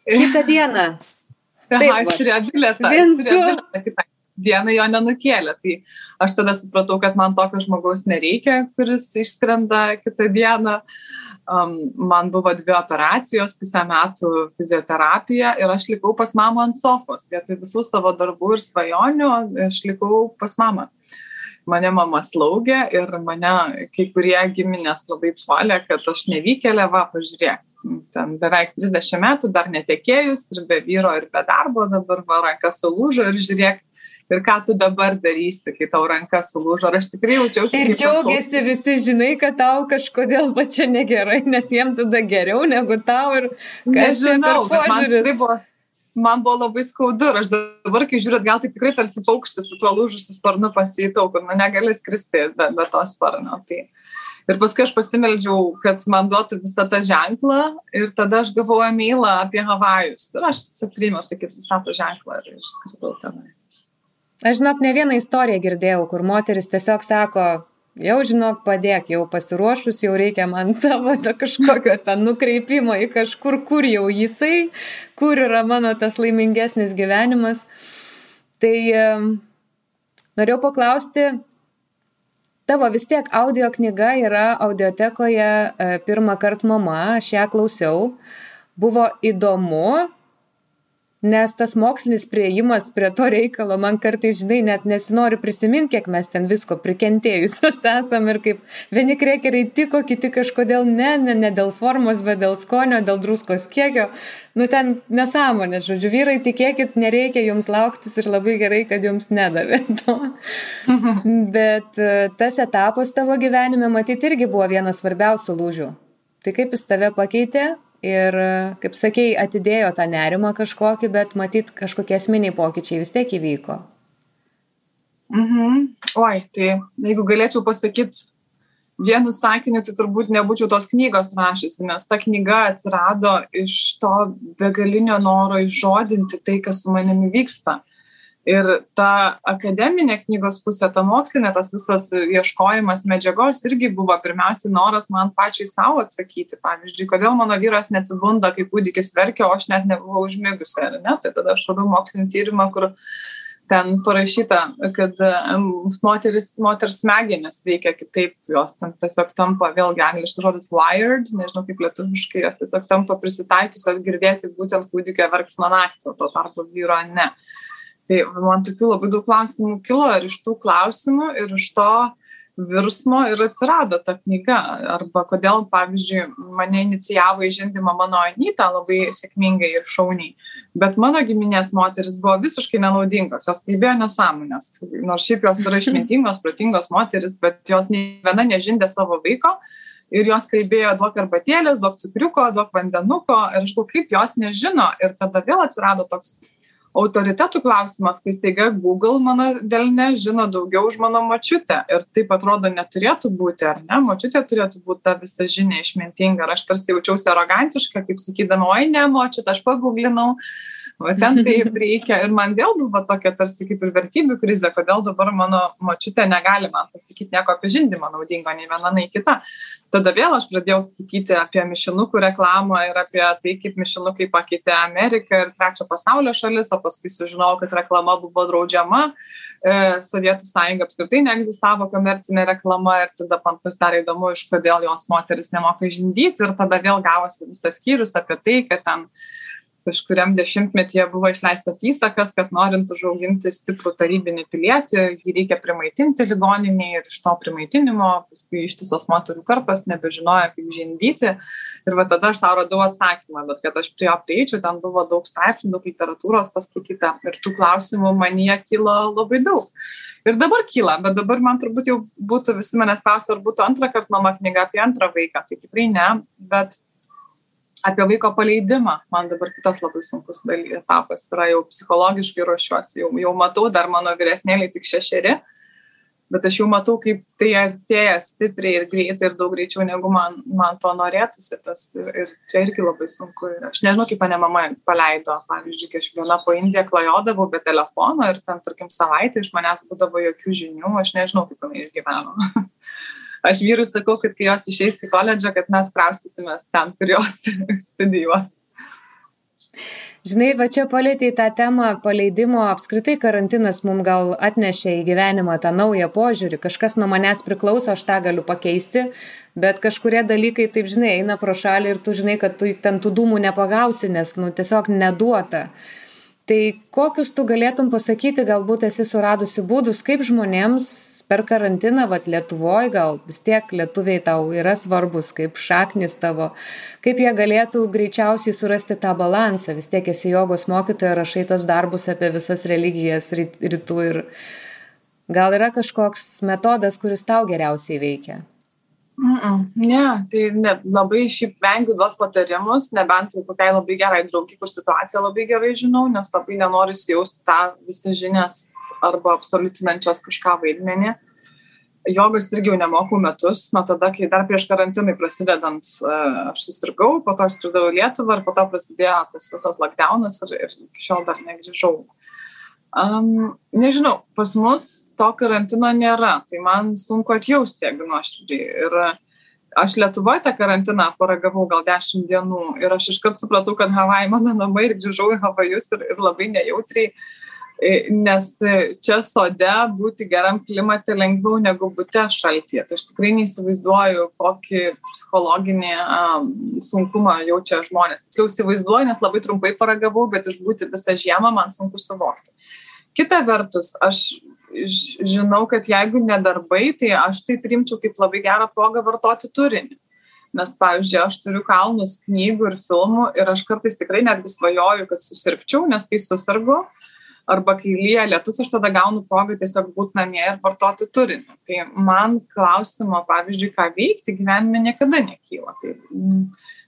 Kitą dieną. Taip, jis turėjo bilietą. Viens, du. Kitą dieną jo nenukėlė. Tai aš tada supratau, kad man tokio žmogaus nereikia, kuris išskrenda kitą dieną. Uh, um, man buvo dvi operacijos, pusę metų fizioterapija ir aš likau pas mamą ant sofos. Vietoj visų savo darbų ir svajonių aš likau pas mamą. Mane mama slaugė ir mane kai kurie giminės labai puolė, kad aš nevykėlė, va, pažiūrėk, ten beveik 30 metų dar netekėjus ir be vyro ir be darbo, dabar va rankas sulūžo ir žiūrėk, ir ką tu dabar darysi, kai tau ranka sulūžo. Ar aš tikrai jaučiausi. Ir džiaugiasi visi, žinai, kad tau kažkodėl va čia negerai, nes jiem tada geriau negu tau ir kažkaip požiūris. Man buvo labai skaudu ir aš dabar, kai žiūrėt, gal tai tikrai tarsi paukštis su tuo lūžusiu sparnu pasijutau, kur nu, negali skristi be, be to sparno. Tai. Ir paskui aš pasimeldžiau, kad man duotų visą tą ženklą ir tada aš gavau emailą apie Havajus. Ir aš tai kaip visą tą ženklą ir skridau tenai. Aš žinok, ne vieną istoriją girdėjau, kur moteris tiesiog sako, jau žinok, padėk, jau pasiruošus, jau reikia man tavo to kažkokio ten nukreipimo į kažkur, kur jau jisai, kur yra mano tas laimingesnis gyvenimas. Tai norėjau paklausti, tavo vis tiek audio knyga yra audiotekoje e, pirmą kartą mama, aš ją klausiau. Buvo įdomu, Nes tas mokslinis prieimas prie to reikalo man kartais, žinai, net nesinori prisiminti, kiek mes ten visko prikentėjusios esam ir kaip vieni krekeriai tiko, kiti kažkodėl ne, ne, ne dėl formos, bet dėl skonio, dėl druskos kiekio. Nu ten nesąmonė, žodžiu, vyrai, tikėkit, nereikia jums lauktis ir labai gerai, kad jums nedavė to. bet e, tas etapas tavo gyvenime, matyt, irgi buvo vienas svarbiausių lūžių. Tai kaip jis tave pakeitė, Ir, kaip sakei, atidėjo tą nerimą kažkokį, bet matyt, kažkokie esminiai pokyčiai vis tiek įvyko. Mhm. Oi, tai jeigu galėčiau pasakyti vienu sakiniu tai turbūt nebūčiau tos knygos rašiusi, nes ta knyga atsirado iš to begalinio noro išžodinti tai, kas su manimi vyksta. Ir ta akademinė knygos pusė, ta mokslinė, tas visas ieškojimas medžiagos irgi buvo pirmiausiai noras man pačiai savo atsakyti. Pavyzdžiui, kodėl mano vyras neatsibunda, kai kūdikis verkia, o aš net nebuvau užmigusi, ar ne? Tai tada aš radau mokslinį tyrimą, kur ten parašyta, kad moteris, moters smegenis veikia kitaip, jos ten tiesiog tampa, vėlgi angliškas žodis wired, nežinau kaip lietuviškai, jos tiesiog tampa prisitaikiusios girdėti būtent kūdikio verksmą naktį, o tuo tarpu vyro ne. Tai man tokių labai daug klausimų kilo ir iš tų klausimų ir iš to, virsmo ir atsirado ta knyga. Arba kodėl, pavyzdžiui, mane inicijavo į žindimą mano Anyta labai sėkmingai ir šauniai. Bet mano giminės moteris buvo visiškai nenaudingos, jos kalbėjo nesąmonės. Nors šiaip jos yra išmintingos, protingos moteris, bet jos nei viena nežindė savo vaiko. Ir jos kalbėjo duok arbatėlės, duok cukriuko, duok vandenuko. Ir aš galvoju, kaip jos nežino. Ir tada vėl atsirado toks autoritetų klausimas, kai staiga Google mano delne žino daugiau už mano močiutę. Ir taip atrodo neturėtų būti, ar ne? Močiutė turėtų būti ta visa žinia išmintinga. Ir aš tarsi jaučiausi arogantiška, kaip sakydama, oi ne, močiutė, aš paguglinau o ten taip reikia. Ir man vėl buvo tokia tarsi kaip ir vertybių krizė, kodėl dabar mano močiutė negali man pasakyti nieko apie žindimą naudingo, nei viena, nei kita. Tada vėl aš pradėjau skaityti apie mišinukų reklamą ir apie tai, kaip mišinukai pakeitė Ameriką ir trečią pasaulio šalis, o paskui sužinojau, kad reklama buvo draudžiama. E, Sovietų sąjunga apskritai neegzistavo komercinė reklama ir tada man pasidarė įdomu, iš kodėl jos moteris nemoka žindyti ir tada vėl gavosi visas skyrius apie tai, kad ten kažkuriam dešimtmetyje buvo išleistas įsakas, kad norint užauginti stiprų tarybinį pilietį, jį reikia primaitinti ligoninėje ir iš to primaitinimo paskui ištisos moterų karpas nebežinojo, kaip žindyti. Ir va tada aš savo radau atsakymą, bet kad aš prie jo prieičiau, ten buvo daug straipsnių, daug literatūros paskaityta ir tų klausimų man jie kilo labai daug. Ir dabar kyla, bet dabar man turbūt jau būtų, visi manęs klausia, ar būtų antrą kartą mano knyga apie antrą vaiką. Tai tikrai ne, bet apie vaiko paleidimą. Man dabar kitas labai sunkus etapas yra jau psichologiškai ruošiuosi jau jau matau dar mano vyresnėlei tik šešeri bet aš jau matau kaip tai artėja stipriai ir greitai ir daug greičiau negu man man to norėtųsi tas ir, ir čia irgi labai sunku ir aš nežinau kaip mane mama paleido. Pavyzdžiui kai aš viena po indiją klajodavau be telefono ir ten tarkim savaitę iš manęs būdavo jokių žinių aš nežinau kaip jinai išgyveno aš vyrui sakau, kad kai jos išeis į koledžą, kad mes kraustysimės ten, kur jos studijuos. Žinai, va čia palėtė tą temą paleidimo, apskritai karantinas mums gal atnešė į gyvenimą tą naują požiūrį, kažkas nuo manęs priklauso, aš tą galiu pakeisti, bet kažkurie dalykai, taip žinai, eina pro šalį ir tu žinai, kad tu ten tų dūmų nepagausi, nes, nu, tiesiog neduota. Uh, Tai kokius tu galėtum pasakyti, galbūt esi suradusi būdus, kaip žmonėms per karantiną, vad Lietuvoje, gal vis tiek lietuviai tau yra svarbus, kaip šaknis tavo, kaip jie galėtų greičiausiai surasti tą balansą, vis tiek esi jogos mokytoja, rašai tos darbus apie visas religijas rytų ir gal yra kažkoks metodas, kuris tau geriausiai veikia. Mm -mm, ne, tai ne, labai šiaip vengiu duos patarimus, nebent kokiai labai gerai draugiai, kur situaciją labai gerai žinau, nes labai nenoriu įsijausti tą visą žinias arba absoliutinančias kažką vaidmenį. Jogos irgi jau nemokau metus, nuo tada, kai dar prieš karantinai prasidedant aš susirgau, po to skridau į Lietuvą ir po to prasidėjo tas visas lockdownas ir, ir iki šiol dar negrįžau Um, nežinau, pas mus to karantino nėra, tai man sunku atjausti, jeigu nuoširdžiai. Ir aš Lietuvoje tą karantiną paragavau gal 10 dienų ir aš iškart supratau, kad Havai mano namai ir grįžau į Havajus ir, ir labai nejautriai, nes čia sode būti geram klimate lengviau negu būte šaltyje. Tai aš tikrai neįsivaizduoju, kokį psichologinį um, sunkumą jaučia žmonės. Tiksliau įsivaizduoju, nes labai trumpai paragavau, bet išbūti visą žiemą man sunku suvokti kita vertus aš žinau kad jeigu ne darbai tai aš tai priimčiau kaip labai gerą progą vartoti turinį. Nes pavyzdžiui aš turiu kalnus knygų ir filmų ir aš kartais tikrai netgi svajoju kad susirgčiau nes kai susergu arba kai lyja lietus aš tada gaunu progą tiesiog būt namie ir vartoti turinį. Tai man klausimo pavyzdžiui ką veikti gyvenime niekada nekyla. Tai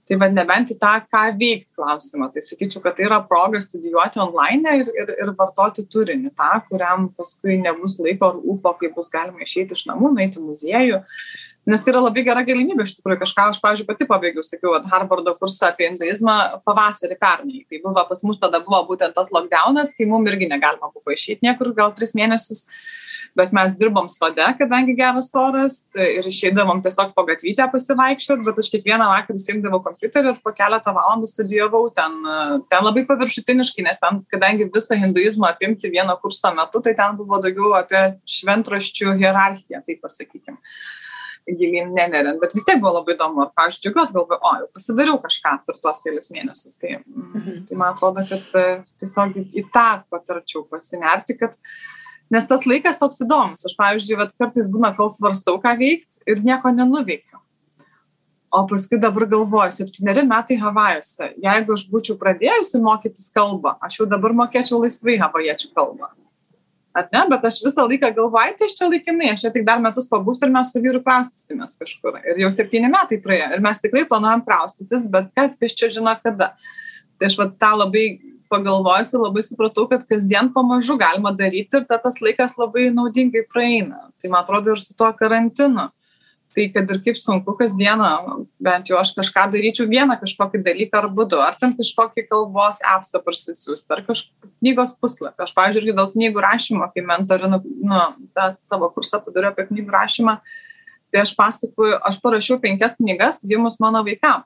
tai vat nebent į tą ką veikt klausimą tai sakyčiau kad tai yra proga studijuoti onlaine ir ir ir vartoti turinį tą kuriam paskui nebus laiko ar ūpo kai bus galima išeiti iš namų nueiti į muziejų Nes tai yra labai gera galimybė iš tikrųjų kažką, aš, pavyzdžiui, pati pabaigiau, sakiau, at Harvardo kursą apie hinduizmą pavasarį pernai. Tai buvo pas mus tada buvo būtent tas lockdownas, kai mums irgi negalima buvo išeiti niekur gal tris mėnesius. Bet mes dirbom sode, kadangi geras oras ir išeidavom tiesiog po gatvytę pasivaikščioti, bet aš kiekvieną vakarą įsijungdavau kompiuterį ir po keletą valandų studijavau ten, ten labai paviršutiniškai, nes ten, kadangi visą hinduizmą apimti vieno kurso metu, tai ten buvo daugiau apie šventraščių hierarchiją, taip pasakykime gilyn neneriant, bet vis tiek buvo labai įdomu. Ir, pavyzdžiui, džiugiuosi, galvoju, o, jau pasidariau kažką per tuos kelias mėnesius. Tai, mhm. tai man atrodo, kad e, tiesiog į tą patarčiau pasinerti, kad nes tas laikas toks įdomus. Aš, pavyzdžiui, vat, kartais būna, kol svarstau, ką veikti ir nieko nenuveikiu. O paskui dabar galvoju, septyneri metai Havajuose. Jeigu aš būčiau pradėjusi mokytis kalbą, aš jau dabar mokėčiau laisvai havajiečių kalbą ar ne, bet aš visą laiką galvoju, tai aš čia laikinai, aš čia tik dar metus pabūsiu ir mes su vyru kraustysimės kažkur. Ir jau septyni metai praėjo ir mes tikrai planuojam kraustytis, bet kas vis čia žino kada. Tai aš va tą labai pagalvojusi, labai supratau, kad kasdien pamažu galima daryti ir ta, tas laikas labai naudingai praeina. Tai man atrodo ir su tuo karantinu tai kad ir kaip sunku kasdieną, bent jau aš kažką daryčiau vieną kažkokį dalyką ar būdu, ar ten kažkokį kalbos appsą parsisiųsti, ar kažkokį knygos puslapį. Aš, pavyzdžiui, dėl knygų rašymo, kai mentorinu, nu, tą savo kursą padariau apie knygų rašymą, tai aš pasakoju, aš parašiau penkias knygas gimus mano vaikam.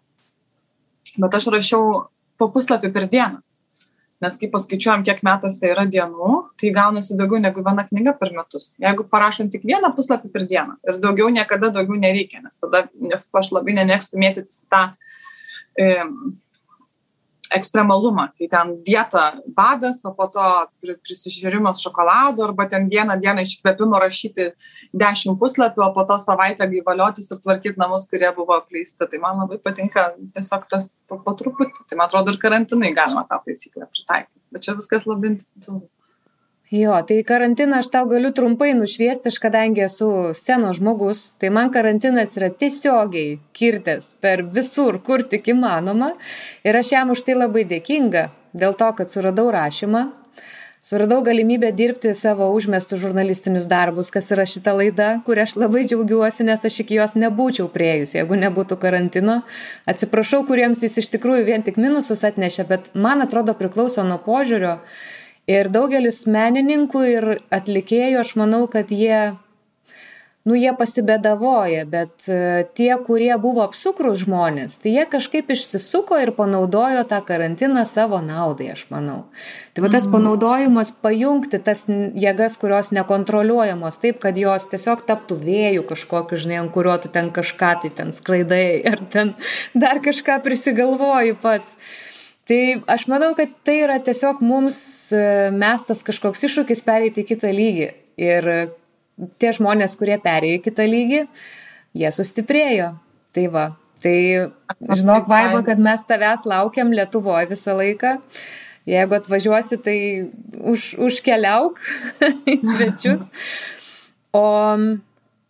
Bet aš rašiau po puslapį per dieną nes kai paskaičiuojam kiek metuose yra dienų tai gaunasi daugiau negu viena knyga per metus. Jeigu parašom tik vieną puslapį per dieną ir daugiau niekada daugiau nereikia nes tada aš labai nemėgstu mėtytis tą ekstremalumą, kai ten dieta badas, o po to prisižiūrimas šokolado, arba ten vieną dieną iš įkvėpimo rašyti dešimt puslapių, o po to savaitę gyvaliotis ir tvarkyti namus, kurie buvo apleisti. Tai man labai patinka tiesiog tas po, po truputį. Tai man atrodo ir karantinai galima tą taisyklę pritaikyti. Bet čia viskas labai individualu. Jo, tai karantiną aš tau galiu trumpai nušviesti, kadangi esu senos žmogus, tai man karantinas yra tiesiogiai kirtęs per visur, kur tik įmanoma. Ir aš jam už tai labai dėkinga, dėl to, kad suradau rašymą, suradau galimybę dirbti savo užmestų žurnalistinius darbus, kas yra šita laida, kurią aš labai džiaugiuosi, nes aš iki jos nebūčiau prieėjus, jeigu nebūtų karantino. Atsiprašau, kuriems jis iš tikrųjų vien tik minusus atnešė, bet man atrodo priklauso nuo požiūrio Ir daugelis menininkų ir atlikėjų, aš manau, kad jie, nu, jie pasibėdavoja, bet e, tie, kurie buvo apsukrus žmonės, tai jie kažkaip išsisuko ir panaudojo tą karantiną savo naudai, aš manau. Tai va tas mhm. panaudojimas pajungti tas jėgas, kurios nekontroliuojamos, taip, kad jos tiesiog taptų vėjų kažkokiu, žinai, ant kurio tu ten kažką tai ten skraidai ar ten dar kažką prisigalvoji pats. Tai aš manau, kad tai yra tiesiog mums e, mestas kažkoks iššūkis pereiti į kitą lygį. Ir tie žmonės, kurie perėjo į kitą lygį, jie sustiprėjo. Tai va, tai žinok, Vaiva, kad mes tavęs laukiam Lietuvoje visą laiką. Jeigu atvažiuosi, tai už, užkeliauk į svečius. O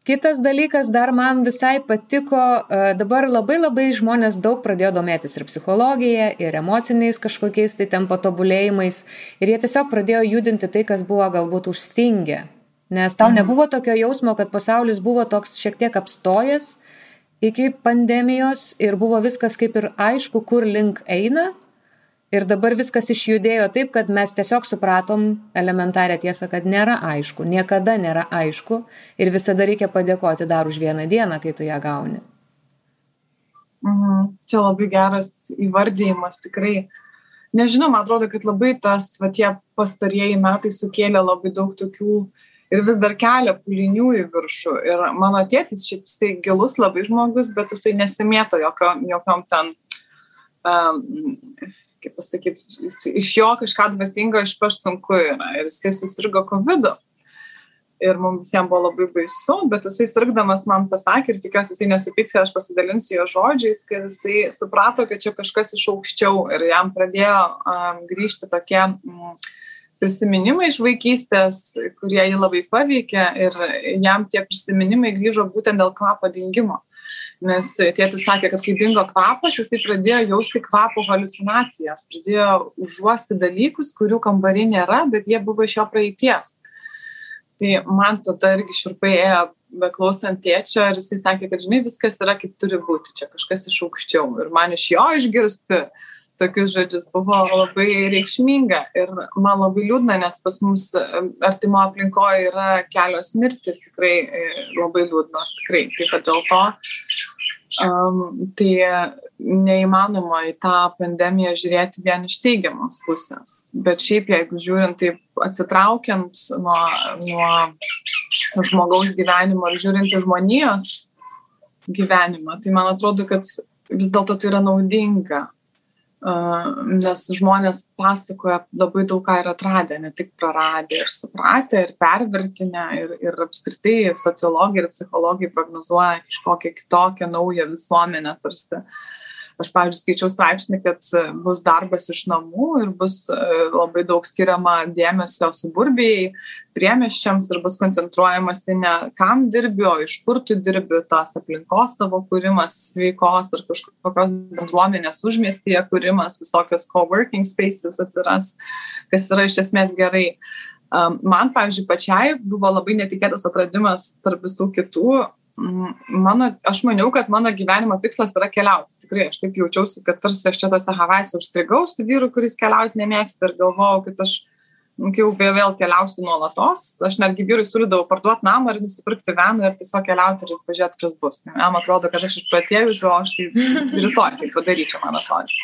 Kitas dalykas dar man visai patiko, e, dabar labai labai žmonės daug pradėjo domėtis ir psichologija, ir emociniais kažkokiais tai ten patobulėjimais, ir jie tiesiog pradėjo judinti tai, kas buvo galbūt užstingę. Nes tau mhm. nebuvo tokio jausmo, kad pasaulis buvo toks šiek tiek apstojęs iki pandemijos ir buvo viskas kaip ir aišku, kur link eina, Ir dabar viskas išjudėjo taip, kad mes tiesiog supratom elementarią tiesą, kad nėra aišku, niekada nėra aišku ir visada reikia padėkoti dar už vieną dieną, kai tu ją gauni. Mhm. Čia labai geras įvardėjimas, tikrai. Nežinau, man atrodo, kad labai tas, va tie pastarieji metai sukėlė labai daug tokių ir vis dar kelia pulinių į viršų. Ir mano tėtis šiaip jisai gilus labai žmogus, bet jisai nesimėto jokiom, jokiom ten um, kaip pasakyti, iš jo kažką dvasingo išpašt sunku yra. Ir jisai susirgo COVID. -u. Ir mums visiems buvo labai baisu, bet jisai sirgdamas man pasakė ir tikiuosi jisai nesupyks, aš pasidalinsiu jo žodžiais, kad jisai suprato, kad čia kažkas iš aukščiau ir jam pradėjo um, grįžti tokie um, prisiminimai iš vaikystės, kurie jį labai paveikė ir jam tie prisiminimai grįžo būtent dėl kvapo dingimo nes tėtis sakė, kad kai dingo kvapas, jisai pradėjo jausti kvapo halucinacijas, pradėjo užuosti dalykus, kurių kambarį nėra, bet jie buvo iš jo praeities. Tai man tada irgi širpai ėjo beklausant tėčio ir jisai sakė, kad, žinai, viskas yra kaip turi būti, čia kažkas iš aukščiau. Ir man iš jo išgirsti tokius žodžius buvo labai reikšminga ir man labai liūdna, nes pas mus artimo aplinkoje yra kelios mirtis tikrai e, labai liūdnos, tikrai. Taip pat dėl to um, tai neįmanoma į tą pandemiją žiūrėti vien iš teigiamos pusės. Bet šiaip, jeigu žiūrint taip atsitraukiant nuo, nuo žmogaus gyvenimo ir žiūrint į žmonijos gyvenimą, tai man atrodo, kad vis dėlto tai yra naudinga nes žmonės pasakoja labai daug ką yra atradę, ne tik praradę ir supratę ir pervertinę ir, ir apskritai sociologai ir psichologai prognozuoja kažkokią kitokią naują visuomenę tarsi. Uh, Aš, pavyzdžiui, skaičiau straipsnį, kad e, bus darbas iš namų ir bus e, labai daug skiriama dėmesio suburbijai, priemeščiams ir bus koncentruojamasi ne kam dirbi, o iš kur tu dirbi, tas aplinkos savo kūrimas, sveikos ar kažkokios bendruomenės užmiestyje kūrimas, visokios coworking spaces atsiras, kas yra iš esmės gerai. Man, pavyzdžiui, pačiai buvo labai netikėtas atradimas tarp visų kitų mano, aš maniau, kad mano gyvenimo tikslas yra keliauti. Tikrai aš taip jaučiausi, kad tarsi aš čia tose Havajose užstrigau su vyru, kuris keliauti nemėgsta ir galvojau, kad aš nu, jau vėl keliausiu nuolatos. Aš netgi vyrui siūlydavau parduoti namą ir nusipirkti veną ir tiesiog keliauti ir pažiūrėti, kas bus. Jam atrodo, kad aš išpratėjus, o aš tai rytoj tai padaryčiau, man atrodo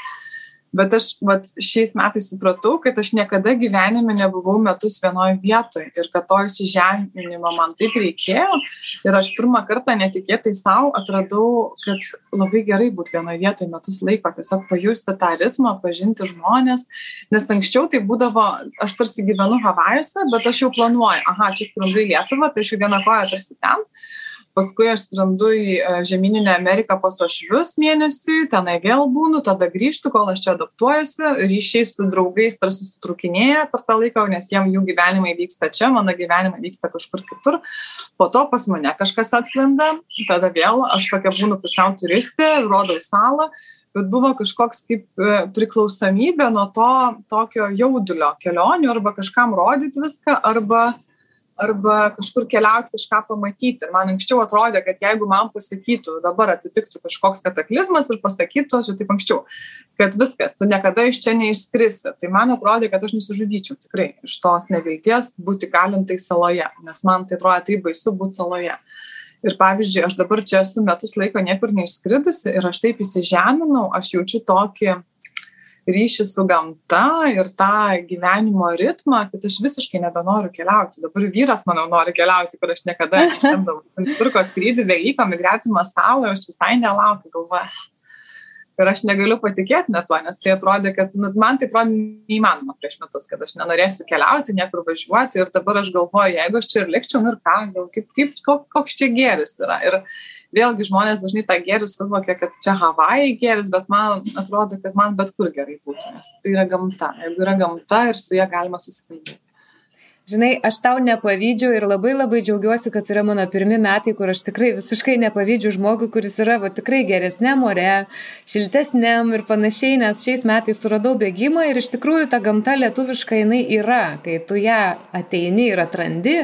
bet aš vat šiais metais supratau kad aš niekada gyvenime nebuvau metus vienoj vietoj ir kad to įsižeminimo man taip reikėjo. Ir aš pirmą kartą netikėtai sau atradau kad labai gerai būt vienoj vietoj metus laiko tiesiog pajusti tą ritmą pažinti žmones nes anksčiau tai būdavo aš tarsi gyvenu havajuose bet aš jau planuoju aha čia skrendu į lietuvą tai aš jau viena koja tarsi ten paskui aš skrendu į e, žemyninę Ameriką pas ošvius mėnesiui, tenai vėl būnu, tada grįžtu, kol aš čia adaptuojuosi, ryšiai su draugais tarsi sutrukinėja per tą laiką, nes jiem jų gyvenimai vyksta čia, mano gyvenimai vyksta kažkur kitur, po to pas mane kažkas atskrenda, tada vėl aš tokia būnu pusiau turistė, rodau salą, bet buvo kažkoks kaip e, priklausomybė nuo to tokio jaudulio kelionių arba kažkam rodyti viską, arba arba kažkur keliauti kažką pamatyti. Man anksčiau atrodė, kad jeigu man pasakytų, dabar atsitiktų kažkoks kataklizmas ir pasakytų, aš jau taip anksčiau, kad viskas, tu niekada iš čia neišskrisi. Tai man atrodė, kad aš nusižudyčiau tikrai iš tos nevilties būti galintai saloje, nes man tai atrodė taip baisu būti saloje. Ir pavyzdžiui, aš dabar čia esu metus laiko niekur neišskridusi ir aš taip įsižeminau, aš jaučiu tokį ryšį su gamta ir tą gyvenimo ritmą, kad aš visiškai nebenoriu keliauti. Dabar vyras, manau, nori keliauti, kur aš niekada neištemdavau. Turko skrydį Velykom į gretimą salą ir aš visai nelaukiu, galvoju. Ir aš negaliu patikėti net tuo, nes tai atrodė, kad nu, man tai atrodė neįmanoma prieš metus, kad aš nenorėsiu keliauti, niekur važiuoti ir dabar aš galvoju, jeigu aš čia ir likčiau, nu ir ką, gal, kaip, kaip, koks čia geris yra. Ir, vėlgi žmonės dažnai tą gėrį suvokia, kad čia Havajai gėris, bet man atrodo, kad man bet kur gerai būtų, nes tai yra gamta. Jeigu yra gamta ir su ją galima susikalbėti. Žinai, aš tau nepavydžiu ir labai labai džiaugiuosi, kad yra mano pirmi metai, kur aš tikrai visiškai nepavydžiu žmogui, kuris yra va, tikrai geresnė more, šiltesnėm ir panašiai, nes šiais metais suradau bėgimą ir iš tikrųjų ta gamta lietuviška jinai yra, kai tu ją ateini ir atrandi,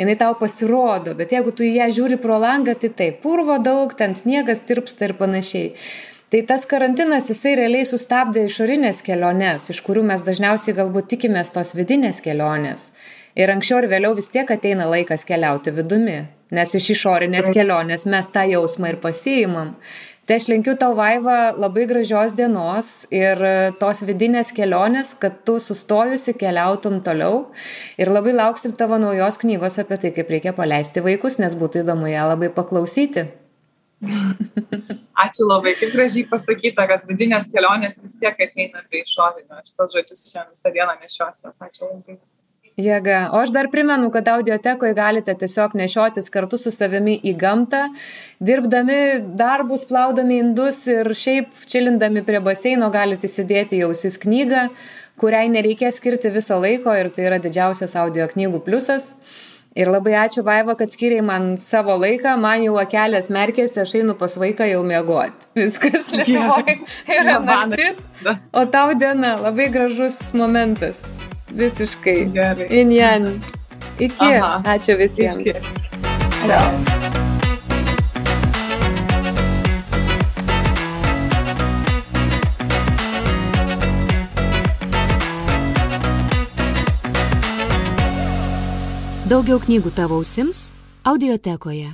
jinai tau pasirodo, bet jeigu tu ją žiūri pro langą, tai taip, purvo daug, ten sniegas tirpsta ir panašiai. Tai tas karantinas jisai realiai sustabdė išorinės keliones, iš kurių mes dažniausiai galbūt tikimės tos vidinės kelionės. Ir anksčiau ir vėliau vis tiek ateina laikas keliauti vidumi, nes iš išorinės kelionės mes tą jausmą ir pasiimam. Tai aš linkiu tau vaiva labai gražios dienos ir tos vidinės kelionės, kad tu sustojusi keliautum toliau. Ir labai lauksim tavo naujos knygos apie tai, kaip reikia paleisti vaikus, nes būtų įdomu ją labai paklausyti. Ačiū labai, kaip gražiai pasakyta, kad vidinės kelionės vis tiek ateina prie išorinio. Aš tos žodžius šiandien visą dieną nešiosios. Ačiū labai. Jėga. O aš dar primenu, kad audiotekoje galite tiesiog nešiotis kartu su savimi į gamtą, dirbdami darbus, plaudami indus ir šiaip čilindami prie baseino galite įsidėti jausis knygą, kuriai nereikės skirti viso laiko ir tai yra didžiausias audio knygų pliusas. Ir labai ačiū Vaiva, kad skiriai man savo laiką, man jau akelės merkėsi, aš einu pas vaiką jau miegoti. Viskas Lietuvoje yra naktis, o tau diena labai gražus momentas. Visiškai. Gerai. Injan. Iki. Aha. Ačiū visiems. Iki. Ciao. Ciao. Daugiau knygų tavo ausims audiotekoje.